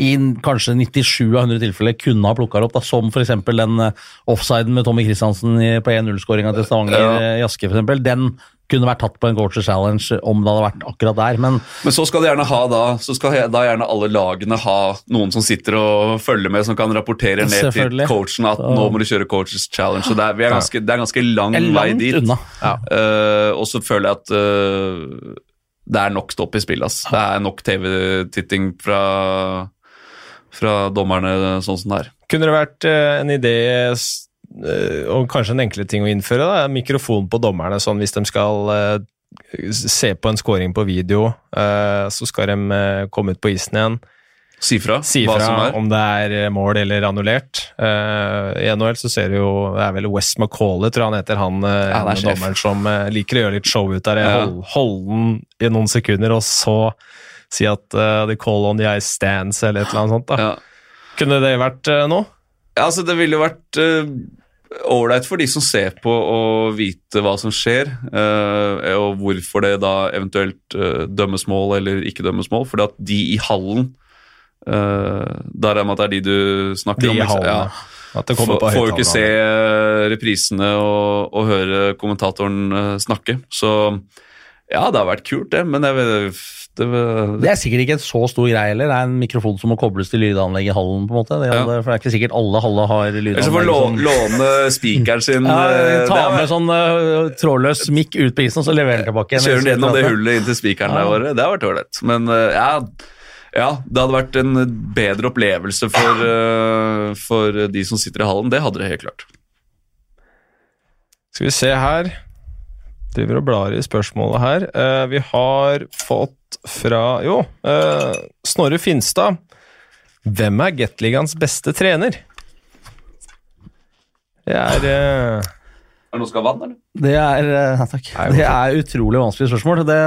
i kanskje 97 av 100 tilfeller kunne ha plukka opp, da, som f.eks. den eh, offsiden med Tommy Christiansen på 1-0-skåringa til Stavanger Ja. eh, i Aske, f.eks. Den kunne vært tatt på en coacher challenge om det hadde vært akkurat der, men Men så skal de gjerne ha da Så skal da gjerne alle lagene ha noen som sitter og følger med, som kan rapportere ned til coachen at nå må du kjøre coaches challenge. Så det er, er ganske, det er ganske lang vei dit. unna. Uh, og så føler jeg at uh, det er nok stopp i spillet. Det er nok TV-titting fra, fra dommerne sånn som det er. Kunne det vært eh, en idé, eh, og kanskje en enklere ting å innføre, da, mikrofon på dommerne, sånn hvis de skal eh, se på en scoring på video, eh, så skal de komme ut på isen igjen. Si fra si hva som er. om det er mål eller annullert. Uh, I NHL så ser du jo Det er vel West McCauley, tror jeg han heter, han Ja, det er dommeren som uh, liker å gjøre litt show ut der. Ja. Hold, holde den i noen sekunder, og så si at uh, they call on the ice stands, eller et eller annet sånt. da. Ja. Kunne det vært uh, noe? Ja, altså Det ville jo vært ålreit uh, for de som ser på og vite hva som skjer, uh, og hvorfor det da eventuelt eh, dømmes mål eller ikke dømmes mål. Fordi at de i hallen Der er med at det er de du snakker De om. i liksom. hallen, Ja. At det kommer på får jo ikke se eh, reprisene og, og høre kommentatoren eh, snakke. Så ja, det har vært kult, det, men jeg vet det, det, er sikkert ikke en så stor greie heller. Det er en mikrofon som må kobles til lydanlegget i hallen. på en måte. Det, Ja. det, for det er ikke sikkert alle haller har lydanlegg. Eller så får lydanlegg. lå, låne spikeren sin. ja, eh, ta med sånn uh, trådløs mikk ut på isen, så leverer den tilbake. Kjører den gjennom det hullet inn til spikeren der våre. Det har vært ålreit. Men uh, ja, ja, det hadde vært en bedre opplevelse for, uh, for de som sitter i hallen. Det hadde det helt klart. Skal vi se her. Driver og blar i spørsmålet her. Eh, vi har fått fra Jo, uh, Snorre Finstad. Hvem er Gateligaens beste trener? Det er uh, Er det noe som skal ha vann, eller? Det er, øh, ja, takk. Nei, det er utrolig vanskelig spørsmål. Det,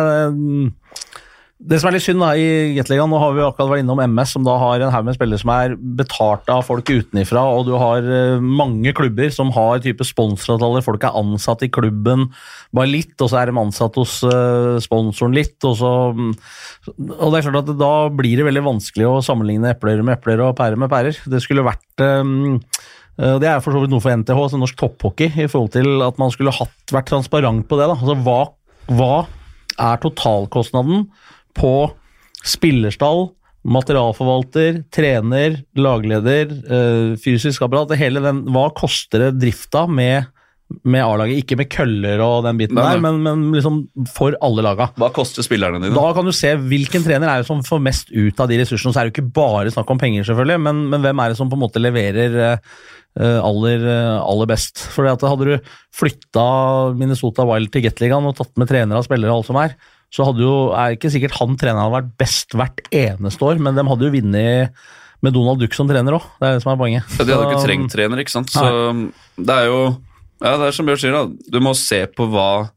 det som er litt synd da, i Gateligaen, nå har vi akkurat vært innom MS, som da har en haug med spillere som er betalt av folk utenifra, og du har øh, mange klubber som har type sponsoravtaler, folk er ansatt i klubben bare litt, og så er de ansatt hos øh, sponsoren litt, og så Og det er klart at da blir det veldig vanskelig å sammenligne epler med epler og pærer med pærer. Det skulle vært Eh, Det er for så vidt noe for NTH, altså norsk topphockey, i forhold til at man skulle hatt, vært transparent på det. Altså, hva, hva er totalkostnaden på spillerstall, materialforvalter, trener, lagleder, eh, fysisk apparat? det Hele den, hva koster det drifta med, med A-laget? Ikke med køller og den biten Nei, der, nei. men, men liksom for alle laga. Hva koster spillerne dine? Da kan du se hvilken trener er det som får mest ut av de ressursene. Så er det jo ikke bare snakk om penger, selvfølgelig, men, men hvem er det som på en måte leverer eh, aller, eh, aller best? For hadde du flytta Minnesota Wild til Gateligaen og tatt med trenere og spillere og alt som er, så hadde jo, er ikke sikkert han treneren hadde vært best hvert eneste år, men de hadde jo vunnet med Donald Duck som trener òg. Det er det som er poenget. Ja, de hadde Så- ikke trengt trener, ikke sant. Så det er jo Ja, det er som Bjørn sier, da. Du må se på hva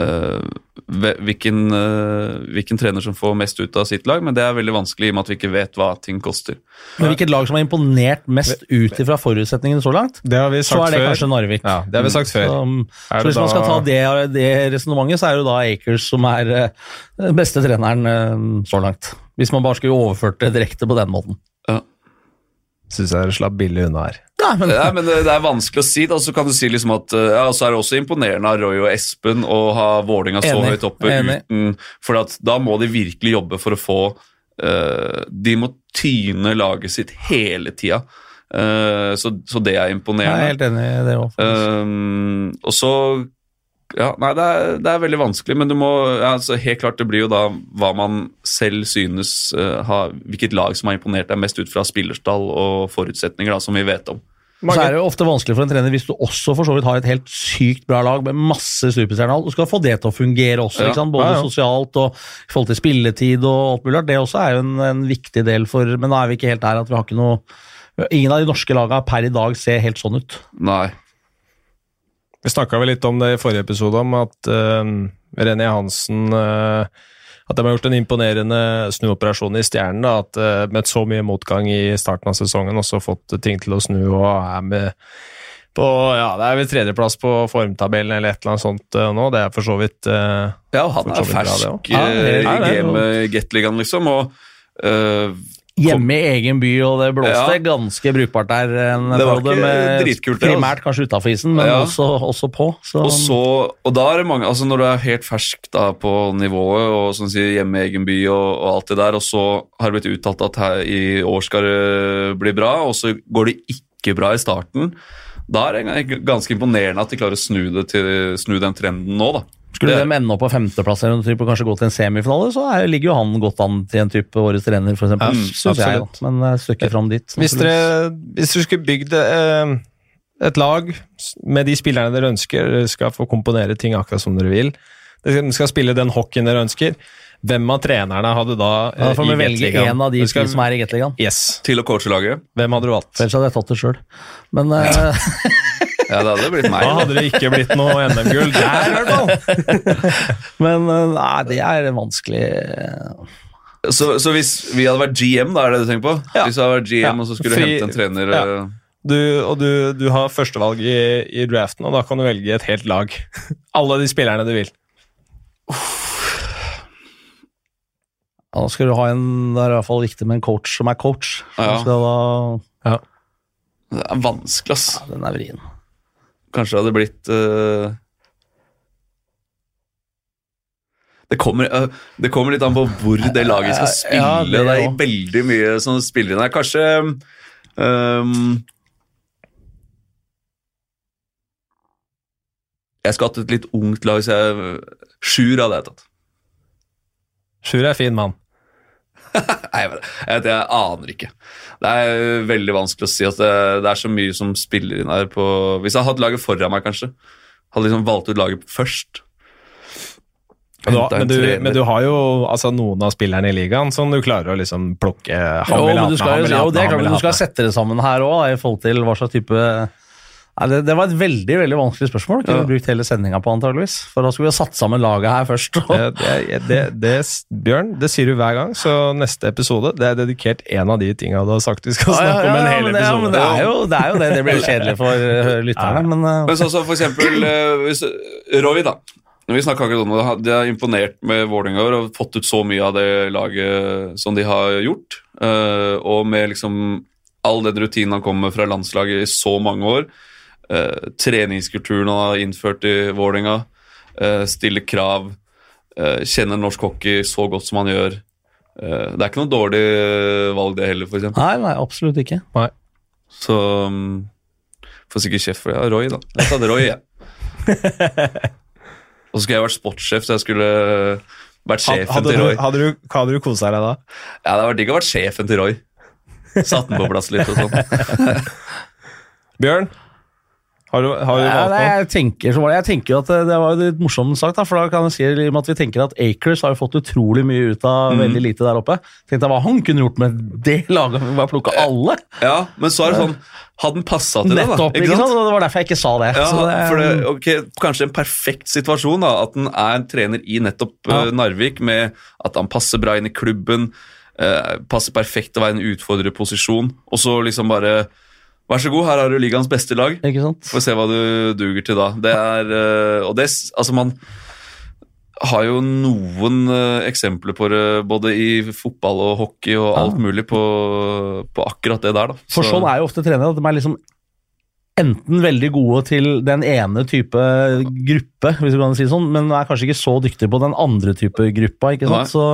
hvilken, eh, hvilken trener som får mest ut av sitt lag, men det er veldig vanskelig i og med at vi ikke vet hva ting koster. Men hvilket lag som har imponert mest ut ifra forutsetningene så langt, Det har vi så er det før. kanskje Narvik. Ja, det har vi sagt før. Så, um, så hvis man skal ta det, det resonnementet, så er det da Akers som er eh, beste treneren eh, så langt. Hvis man bare skulle overført det direkte på den måten. Syns jeg dere slapp billig unna her. Ja, men, Ja, men det, er vanskelig å si. da, Så kan du si liksom at eh, ja, så er det også imponerende av Roy og Espen å ha Vålinga så høyt oppe uten For at da må de virkelig jobbe for å få uh, De må tyne laget sitt hele tida. Eh, så, så det er imponerende. jeg er helt enig i det òg. Um, og så ja, Nei, det er, det er veldig vanskelig, men du må ja, altså, Helt klart, det blir jo da hva man selv synes uh, har, Hvilket lag som har imponert deg mest ut fra spillerstall og forutsetninger, da, som vi vet om. Så er det jo ofte vanskelig for en trener hvis du også for så vidt har et helt sykt bra lag med masse superstjerner. Du skal få det til å fungere også, Ja. ikke sant? både Ja, ja. sosialt og i forhold til spilletid og alt mulig. rart. Det også er jo en, en viktig del for Men nå er vi ikke helt der at vi har ikke noe Ingen av de norske lagene per i dag ser helt sånn ut. Nei. Vi snakka vel litt om det i forrige episode, om at uh, René Hansen uh, At de har gjort en imponerende snuoperasjon i Stjernen. da, At Med så mye motgang i starten av sesongen, også fått ting til å snu og er med på ja, det er vel tredjeplass på formtabellen eller et eller annet sånt uh, nå. Det er for så vidt uh, Ja, han er fersk bra, det eh, i gamet Gateligaen, liksom. Og eh, Hjemme i egen by, og det blåste Ja. ganske brukbart der en Det var ikke med- dritkult, det, altså. Primært kanskje utafor isen, men Ja. også, også på. Så, Og så, og da er det mange, altså når du er helt fersk da på nivået, og sånn sier hjemme i egen by og, og alt det der, og så har det blitt uttalt at her i år skal det bli bra, og så går det ikke bra i starten, da er det ganske imponerende at de klarer å snu, det til, snu den trenden nå, da. Skulle de ende opp på femteplass eller noe type, og kanskje gå til en semifinale, så er, ligger jo han godt an til en type årets trener, eksempel. Ja, jeg, absolutt. da. men et stykke fram dit. Hvis dere, hvis dere skulle bygd eh, et lag med de spillerne dere ønsker, dere skal få komponere ting akkurat som dere vil, dere skal spille den hockeyen dere ønsker, Hvem av trenerne hadde da Da får vi velge en av de skal- som er i Gateligaen. Yes. Til å coache laget. Hvem hadde du valgt? Ellers hadde jeg tatt det sjøl. Men eh, Ja, det hadde blitt meg. Da hadde det ikke blitt noe NM-gull der, i hvert fall. Men eh, nei, det er vanskelig Så, så hvis vi hadde vært GM, da er det det du tenker på? Ja. Hvis du hadde vært GM, Ja. og så skulle du hente en trener ja. Du, og du, du har førstevalg i, i draften, og da kan du velge et helt lag. Alle de spillerne du vil. ja, Da skal du ha en Det er i hvert fall viktig med en coach som er coach. Ja. Da, Det er vanskelig, ass. ja, den er vrien. Kanskje det hadde blitt uh... det kommer, uh, det kommer litt an på hvor det laget skal spille. Ja, det det, er veldig mye som spiller inn her. Kanskje um... Jeg skulle hatt et litt ungt lag, så jeg Sjur hadde jeg tatt. Sjur er fin mann. Nei, jeg, vet- jeg, aner ikke. Det er veldig vanskelig å si at det, det er så mye som spiller inn her på Hvis jeg hadde laget foran meg, kanskje. Hadde liksom valgt ut laget først. Men du, men, du, men du har jo altså, noen av spillerne i ligaen som du klarer å liksom plukke Han Jo, vil ha men du skal, han vil ha jo, den, det er han vil ha du skal sette det sammen her òg, i forhold til hva slags type Nei, det, det var et veldig veldig vanskelig spørsmål. Kunne Ja. brukt hele sendinga på, antageligvis. For da skulle vi ha satt sammen laget her først. Det, det, det, det, Bjørn, det sier du hver gang, så neste episode det er dedikert en av de tinga du har sagt vi skal Ja, ja, snakke om en ja, hel episode. ja, men det, er jo, det er jo det. Det blir kjedelig for uh, lytterne, men uh, Men sånn som for eksempel eh, hvis, Roy, da. Vi snakka akkurat om det. De har imponert med Vålerenga og fått ut så mye av det laget som de har gjort. Eh, og med liksom all den rutinen han kommer med fra landslaget i så mange år. Eh, treningskulturen han har innført i Vålerenga. Uh, stiller krav. eh, kjenner norsk hockey så godt som han gjør. Eh, det er ikke noe dårlig eh, valg, det heller, eksempel. Nei, nei, absolutt ikke. Så um, Får sikkert kjeft for det. Ja, Roy, da. Jeg sa Roy, jeg. Og så skulle jeg vært sportssjef, så jeg skulle vært sjefen Hadde til du, Roy. hadde du, hadde du kosa deg da? Ja, Det hadde vært digg å vært sjefen til Roy. Satt den på plass litt og sånn. Bjørn, har du, har du valgt noe? jeg tenker, det, jeg tenker at det, det var litt morsomt sagt, da, for da kan jeg si i og med at vi tenker at Acres har jo fått utrolig mye ut av veldig lite der oppe. Tenkte jeg hva han kunne gjort med det laget, bare plukka alle. Ja, men så er det sånn Hadde den passa til det, da? Nettopp, ikke sant? Og Det var derfor jeg ikke sa det. Ja, så det det, okay, Kanskje en perfekt situasjon, da, at han er en trener i nettopp eh, Narvik, med at han passer bra inn i klubben, eh, passer perfekt til å være en utfordrerposisjon, og så liksom bare Vær så god, her har du ligaens beste lag. Ikke sant? Får se hva du duger til da. Det er eh, Og det Altså, man har jo noen eh, eksempler på det både i fotball og hockey og alt mulig på, på akkurat det der, da. For sånn er jo ofte trenere, at de er liksom enten veldig gode til den ene type gruppe, hvis du kan si det sånn, men er kanskje ikke så dyktige på den andre type gruppa, ikke sant? Nei. Så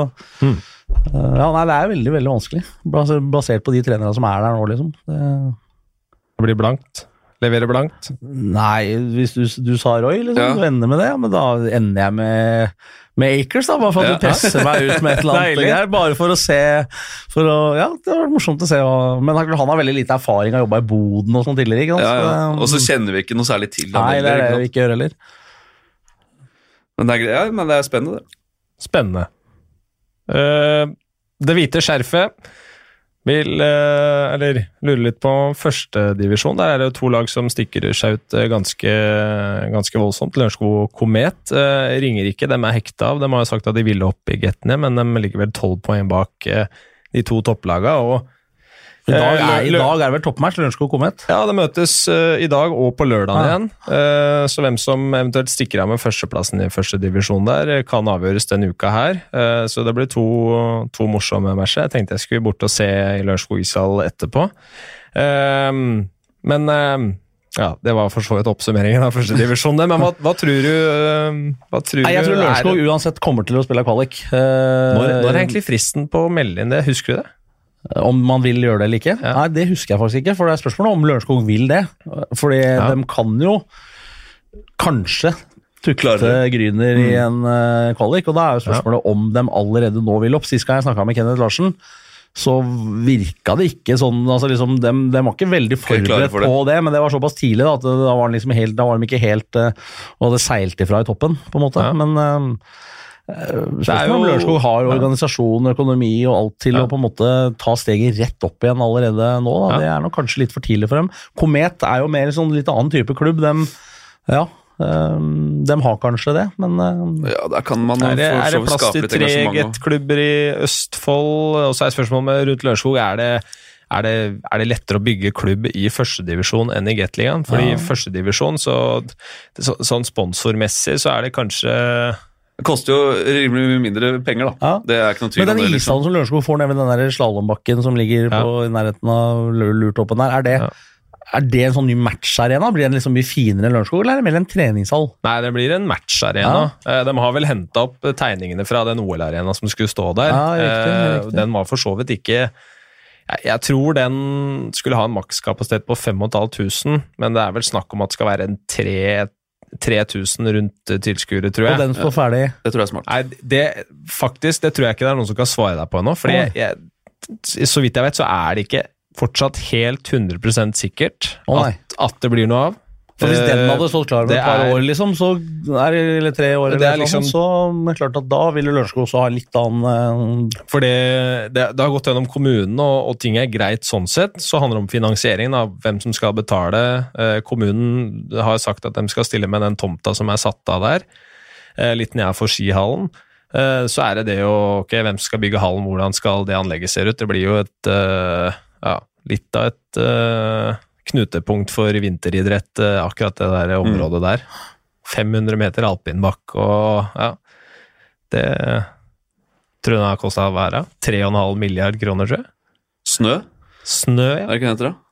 Hmm. eh, ja, nei, det er veldig, veldig vanskelig, basert på de trenerne som er der nå, liksom. Det, Det blir blankt. Levere blankt. nei, hvis du, du sa Roy, liksom, Ja. du ender med det, ja, men da ender jeg med, med Acres, da, bare for at Ja. du presser meg ut med et eller annet Deilig. bare for å se, for å, ja, det var morsomt å se, og, men han han har veldig lite erfaring av å jobbe i boden og sånn tidligere, ikke sant? Ja, ja. Og så kjenner vi ikke noe særlig til ham Nei, det er det vi ikke gjør heller. Men det er, ja, men det er spennende, det. Spennende. Uh, det hvite skjerfet vil eh, Eller lurer litt på førstedivisjon. Der er det jo to lag som stikker seg ut eh, ganske, ganske voldsomt. Lørenskog Komet uh, ringer ikke, dem er hekta av. De har jo sagt at de ville opp i Getne, men de ligger vel tolv poeng bak eh, de to topplagene. og I dag Eh, er, i dag er det vel toppmatch, Lørenskog Komet? ja, det møtes uh, i dag og på lørdag igjen. Uh, så hvem som eventuelt stikker av med førsteplassen i første divisjon der, kan avgjøres denne uka her. Uh, så det blir to, to morsomme matcher. Jeg tenkte jeg skulle bort og se i Lørenskog ishall etterpå. Men ja, det var for så vidt oppsummeringen av første divisjon. Men hva, hva tror du hva tror Nei, jeg tror Lørenskog uansett kommer til å spille kvalik. Når, når er egentlig fristen på å melde inn det? Husker du det? Om man vil gjøre det eller ikke? Ja. Nei, det husker jeg faktisk ikke, for det er spørsmålet om Lørenskog vil det. Fordi Ja. de kan jo kanskje tukte Klare Gryner i en uh, kvalik, og da er jo spørsmålet om de allerede nå vil opp. Sist gang jeg snakka med Kenneth Larsen, så virka det ikke sånn altså liksom, de, de var ikke veldig forberedt for det. på det, men det var såpass tidlig da, at da var, liksom helt, da var de ikke helt uh, og hadde seilt ifra i toppen, på en måte. Ja. Men eh, Spørsmålet om Lørenskog har organisasjon, økonomi og alt til Ja. å på en måte ta steget rett opp igjen allerede nå. Da. Ja. Det er nok kanskje litt for tidlig for dem. Komet er jo mer sånn litt annen type klubb. Dem, ja, de dem har kanskje det, men øh, Ja, der kan man Er det, for er det plass til tre gettklubber i Østfold? Og så er spørsmålet med rundt Lørenskog er det, er, det, er det lettere å bygge klubb i førstedivisjon enn i Gateligaen? Fordi Ja. i førstedivisjon, så, så sånn sponsormessig, så er det kanskje Det koster jo rimelig mye mindre penger, da. Ja. Det er ikke noe tvil Men den det. liksom. ishallen som Lørenskog får ned ved den slalåmbakken som ligger på, i nærheten av Lur- Lurtoppen der, er det, Ja. er det en sånn ny matcharena? Blir den liksom mye finere enn Lørenskog, eller er det mer en treningshall? Nei, det blir en matcharena. Eh, De har vel henta opp tegningene fra den OL-arena som skulle stå der. Ja, riktig, Eh, riktig. Den var for så vidt ikke jeg, tror den skulle ha en makskapasitet på 5500, men det er vel snakk om at det skal være en 3 3000 rundt tilskuere, tror jeg. Og den står ferdig. Det tror jeg er smart. Nei, det, faktisk, det tror jeg ikke det er noen som kan svare deg på ennå. Jeg, så vidt jeg vet, så er det ikke fortsatt helt 100 sikkert at, at det blir noe av. For Hvis Eh, den hadde stått klar over et par år, liksom, så er eller tre år, eller er liksom- så er klart at da ville Lørenskog også ha litt annen eh, For det, det, det har gått gjennom kommunen, og, og ting er greit sånn sett. Så handler det om finansieringen, av hvem som skal betale. Eh, kommunen har sagt at de skal stille med den tomta som er satt av der, eh, litt nedenfor skihallen. Eh, så er det det jo ok, Hvem skal bygge hallen, hvordan skal det anlegget se ut? Det blir jo et eh, ja, litt av et eh, knutepunkt for vinteridrett, eh, akkurat det der området der. 500 meter alpinbakk og ja. Det tror jeg den har kosta hva er 3,5 milliard kroner, tror jeg. Snø, Snø, er ja. det ikke det heter? da?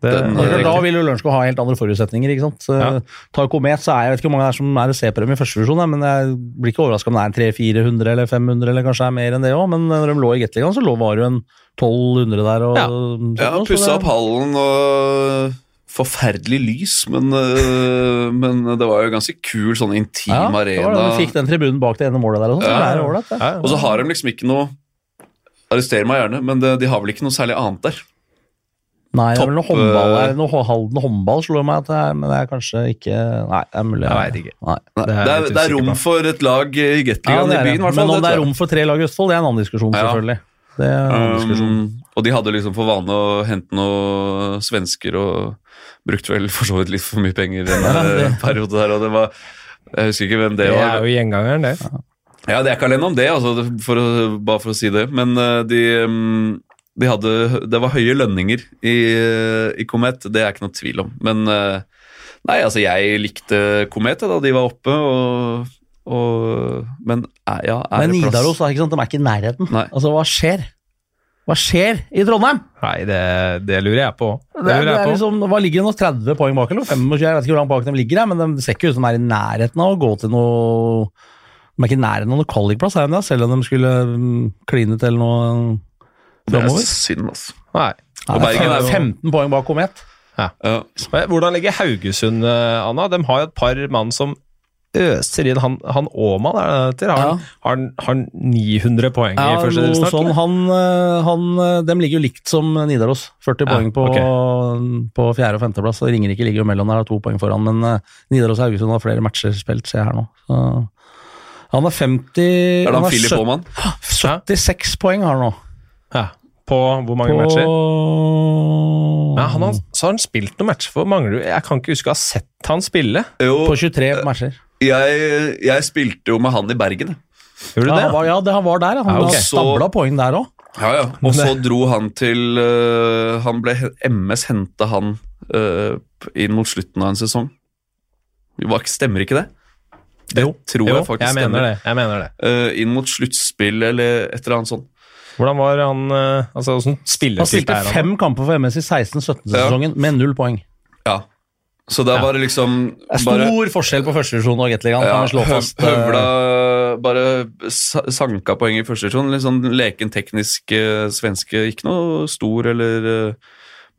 Det, Den- Det er Da vil jo Lørenskog ha helt andre forutsetninger. ikke sant? Så, Ja. Tar Komet, så er jeg vet ikke hvor mange det er som er og ser på dem i første divisjon, men jeg blir ikke overraska om det er en 300-400 eller 500, eller kanskje er mer enn det òg. Men når de lå i Gateligaen, så lå, var det jo en 1200 der. og Ja. sånn, Ja, pussa opp hallen og Forferdelig lys, men, øh, men det var jo ganske kul, sånn intim Ja, arena. Ja, de fikk den tribunen bak det ene målet der, og sånn, så Ja. det er ålreit. det. ja, ja. Og så har de liksom ikke noe Arrester meg gjerne, men det, de har vel ikke noe særlig annet der. Nei, det er vel noe håndball eh, der. Noe Halden håndball slår meg at det er, men det er kanskje ikke Nei, det er mulig. Jeg vet ikke. Nei. Det er det, er, det er rom på. for et lag i Gateligaen ja, i byen, i hvert fall. Men om det er rom for tre lag i Østfold, det er en annen diskusjon, Ja. selvfølgelig. Det er en annen diskusjon. Um, og de hadde liksom for vane å hente noen svensker og brukte vel for så vidt litt for mye penger i en Ja, det- eh, periode der. og det var, Jeg husker ikke hvem det Det var. er jo gjengangeren, det. Ja, det er ikke alene om det, altså, for å, bare for å si det. Men eh, de, mm, de hadde Det var høye lønninger i, i Komet, det er ikke noe tvil om. Men eh, nei, altså, jeg likte Komet da de var oppe, og, og Men eh, ja, er Men det plass? Nidaros, er ikke sant? de er ikke i nærheten. Nei. Altså, hva skjer? Hva skjer i Trondheim? Nei, det, det lurer jeg på. Det Det er, det lurer er jeg på. liksom, hva ligger det nå? 30 poeng bak, eller 25? Jeg vet ikke hvor langt bak de ligger, men de ser ikke ut som de er i nærheten av å gå til noe De er ikke i nærheten av noen kvalikplass, de? Selv om de skulle mm, kline til noe Det er synd, altså. Nei. Og Bergen er er jo- 15 poeng bak Komet. Ja. Men Hvordan ligger Haugesund, eh, Anna? De har jo et par mann som øser inn. Han, han Åman, er det det heter? Har, ja. har, har 900 poeng i Ja, første noe divisjon? sånn, han, eh, han, de ligger jo likt som Nidaros. 40 Ja, poeng på, på fjerde- og femteplass. Ringerike ligger jo mellom der, har to poeng foran. Men eh, Nidaros og Haugesund har flere matcher spilt, ser jeg her nå. Så, han har 50 Er det han han Philip 70 Aaman? 76 poeng har han nå. Ja. På hvor mange På matcher? Ja, han har, så har han spilt noen matcher for Manglerud. Jeg kan ikke huske å ha sett han spille. Jo, På 23 matcher. jeg, jeg spilte jo med han i Bergen. Gjorde du Ja, det? han var, ja, det han var der. Han Ja, okay. stabla poeng der òg. Ja, ja. Og så dro han til uh, Han ble MS henta han uh, inn mot slutten av en sesong. Stemmer ikke det? Det tror Jo, jeg faktisk jeg mener stemmer. det. Jeg mener det. Uh, inn mot sluttspill eller et eller annet sånt. Hvordan var han eh, Altså, Han spilte han? fem kamper for MS i 16-17-sesongen med null poeng. Ja. Så da Ja. var det liksom Det er bare stor forskjell på førstedivisjon og Gateligaen. ja, slå fast. eh, Høvla bare sa- sanka poeng i første divisjon. Litt sånn leken teknisk eh, svenske. Ikke noe stor eller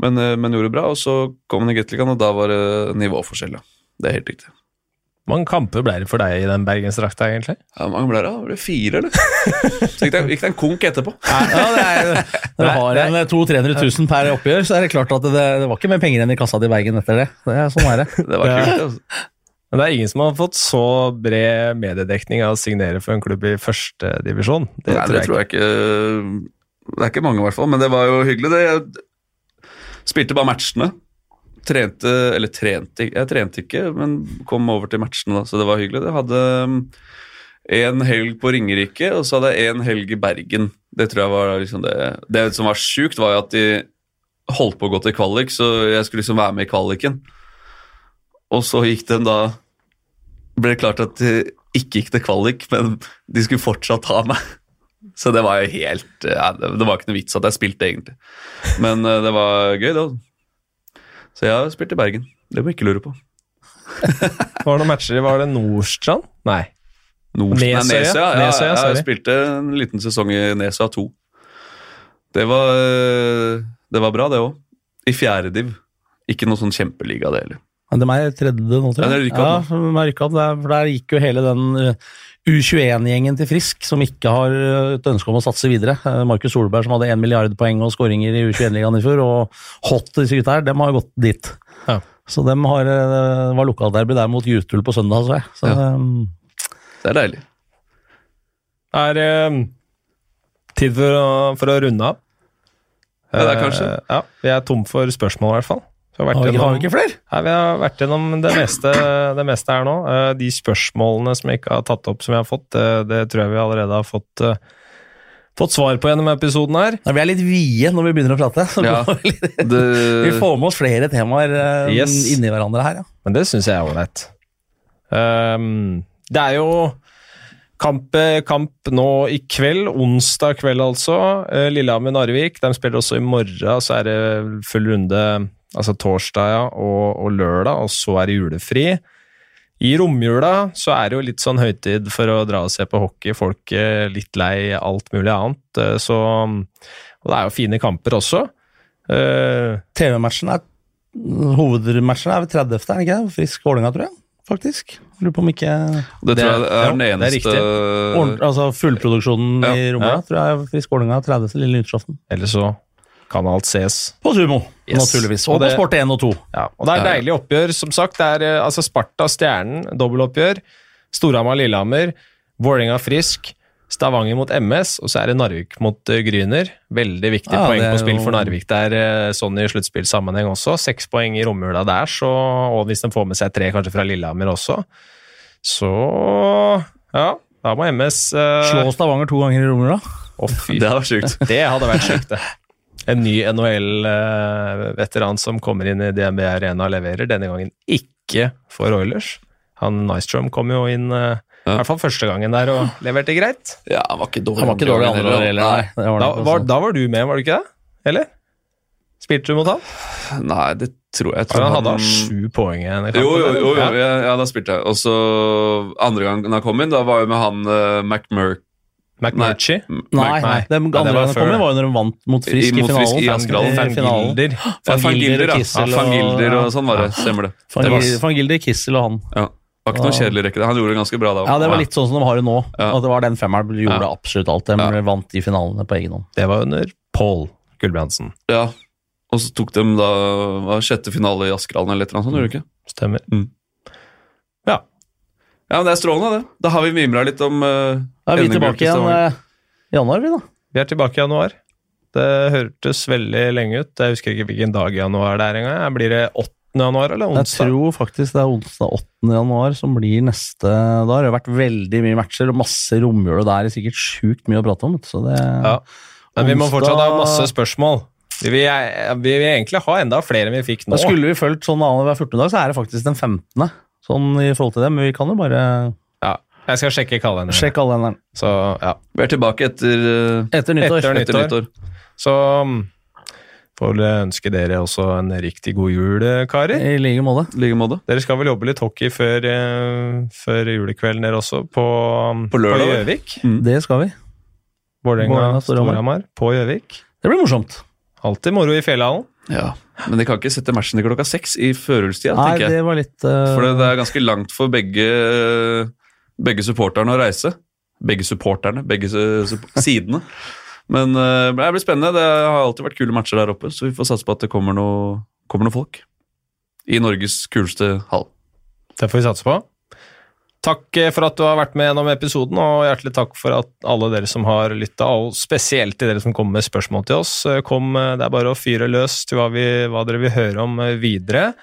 men, men gjorde det bra. Og så kom han i Gateligaen, og da var det nivåforskjell. Ja. Det er helt riktig. Mange kamper ble det for deg i den bergensdrakta, egentlig? Ja, mange ble det? Det det fire, eller? Så gikk det, gikk det en konk etterpå. Ja, det er, når du har en 200 000-300 000 per oppgjør, så er det klart at det, det var ikke mer penger enn i kassa til Bergen etter det. det er, sånn er det. Det var kult. Altså. Men det er ingen som har fått så bred mediedekning av å signere for en klubb i førstedivisjon. Det, Nei, det tror jeg ikke Det er ikke mange, i hvert fall. Men det var jo hyggelig, det. Jeg spilte bare matchene. Trente Eller trente Jeg trente ikke, men kom over til matchene, da, så det var hyggelig. Jeg hadde um, en helg på Ringerike, og så hadde jeg en helg i Bergen. Det tror jeg var liksom det Det som var sjukt, var jo at de holdt på å gå til kvalik, så jeg skulle liksom være med i kvaliken. Og så gikk de da Ble det klart at de ikke gikk til kvalik, men de skulle fortsatt ha meg. Så det var jo helt ja, Det var ikke noe vits at jeg spilte, egentlig. Men uh, det var gøy, da. Så jeg har spilt i Bergen. Det må jeg ikke lure på. var det noen matcher Var det Nordstrand? Nei. Nesøya? Nesøya, ja. Nesøya, ja, jeg spilte en liten sesong i Nesøya 2. Det var, eh, det var bra, det òg. I fjerde div. Ikke noe sånn kjempeliga, det heller. Men de er tredje nå, tror jeg. Ja, de rykka opp. Der, for der gikk jo hele den eh, U21-gjengen til Frisk, som ikke har eh, et ønske om å satse videre. Eh, Markus Solberg, som hadde 1 milliard poeng og skåringer i U21-ligaen i fjor, og Hot, disse gutta her, dem har gått dit. Ja. Så dem har, det var lokalderby der mot Jutul på søndag, så jeg. Så, ja. um, det er deilig. Er det um, tid for å, for å runde av? Ja, det er kanskje. Uh, ja, Vi er tom for spørsmål, i hvert fall. Vi har, gjennom, har, vi ikke flere? Nei, Vi har vært gjennom det meste, det meste her nå. Eh, de spørsmålene som jeg ikke har tatt opp, som jeg har fått, det, det tror jeg vi allerede har fått, uh, fått svar på gjennom episoden her. Ja, vi er litt vide når vi begynner å prate. Ja, det... vi får med oss flere temaer yes. inni hverandre her. Ja. Men det syns jeg er ålreit. Um, det er jo Kamp, kamp, nå i kveld, onsdag kveld altså. Lillehammer-Narvik. De spiller også i morgen, så er det full runde altså torsdag ja, og, og, lørdag, og så er det julefri. I romjula så er det jo litt sånn høytid for å dra og se på hockey. Folk er litt lei alt mulig annet. Eh, så, og det er jo fine kamper også. Uh, TV-matchen er Hovedmatchen er ved 30., er det ikke? Frisk Vålerenga, tror jeg. Faktisk. Lurer på om ikke Det tror jeg er den eneste Ordent, Altså Fullproduksjonen ja, i romjula ja. tror jeg er Frisk Vålerenga 30. lille nyttårsaften. Eller så kan alt ses. På Sumo, yes. naturligvis. Og, og det, på Sport 1 og 2. Ja, og det er deilig oppgjør, som sagt. Det er eh, altså Sparta-Stjernen, dobbeltoppgjør. Storhamar-Lillehammer. Vålerenga-Frisk. Stavanger mot MS, og så er det Narvik mot uh, Gryner. Veldig viktig ja, poeng på spill for Narvik der, uh, sånn i sluttspillsammenheng også. Seks poeng i romjula der, så, og hvis de får med seg tre kanskje fra Lillehammer også, så ja, da må MS uh, Slå Stavanger to ganger i romjula? Fy. Det hadde vært sjukt. Det hadde vært sjukt, det en ny NHL-veteran som kommer inn i DNB Arena og leverer. Denne gangen ikke for Oilers. Han Nystrom kom jo inn ja. i hvert fall første gangen der og leverte greit. Ja, Han var ikke dårlig. Han var ikke dårlig andre heller, nei. Var da, var, da, var, du med, var du ikke det? Eller? Spilte du mot han? Nei, det tror jeg. jeg tror han hadde han sju poeng igjen. Jo, jo, jo, jo ja. ja, da spilte jeg. Og så andre gangen han kom inn, da var jeg med han uh, McMurk McMurchie? Nei, nei, nei. Det andre gangen kom var jo når de vant mot Frisk i, finalen. Frisk, i Askerhallen. Fangilder. Fangilder, ja. Fangilder og sånn var det. Stemmer det. Fangilder, Kissel og han. Ja. Det var ikke noe kjedelig rekke. Han gjorde det ganske bra da. Ja, Det var litt sånn som de har det nå. Ja. At det var den femmeren de gjorde absolutt alt. De ja. vant de finalene på egen hånd. Det var under Paul Gulbrandsen. Ja, og så tok de da var sjette finale i Askerhallen eller et eller annet sånt, gjorde de ikke? Stemmer. Mm. Ja, men Det er strålende, det. Da har vi mimra litt om uh, Da er vi tilbake igjen uh, i januar, vi da. Vi er tilbake i januar. Det hørtes veldig lenge ut. Jeg husker ikke hvilken dag i januar det er engang. Blir det 8. januar eller onsdag? Jeg tror faktisk det er onsdag 8. januar som blir neste da. Det har vært veldig mye matcher og masse romjul, og det er sikkert sjukt mye å prate om. Så det, ja. Men vi må fortsatt ha masse spørsmål. Vi vil, vi vil, egentlig ha enda flere enn vi fikk nå. Da skulle vi fulgt sånn annenhver 14. dag, så er det faktisk den 15 sånn i forhold til det, men vi kan jo bare Ja, jeg skal sjekke kalenderen. Sjekk kalenderen. Så, ja. Vi er tilbake etter, eh, etter nyttår. Etter nyttår. Etter nyttår. Så mm, får vel ønske dere også en riktig god jul, karer. I like måte. like måte. Dere skal vel jobbe litt hockey før, uh, før julekvelden dere også, på mm, Gjøvik? Mm. Det skal vi. Vålerenga, Storhamar på Gjøvik. Det blir morsomt. Alltid moro i Fjellhallen. Ja, Men de kan ikke sette matchen til klokka seks i førjulstida, tenker jeg. Det var litt, uh... For det er ganske langt for begge, begge supporterne å reise. Begge supporterne, begge sidene. Men uh, det blir spennende. Det har alltid vært kule matcher der oppe, så vi får satse på at det kommer noe, kommer noe folk. I Norges kuleste hall. Det får vi satse på. Takk eh, for at du har vært med gjennom episoden, og hjertelig takk for at alle dere som har lytta, og spesielt til dere som kommer med spørsmål til oss. Eh, kom, eh, det er bare å fyre løs til hva, vi, hva dere vil høre om videre.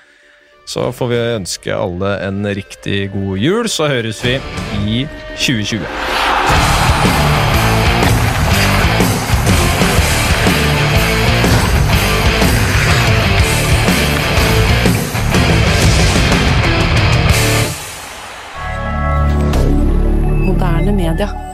Så får vi ønske alle en riktig god jul, så høres vi i 2020. hebdomadaire.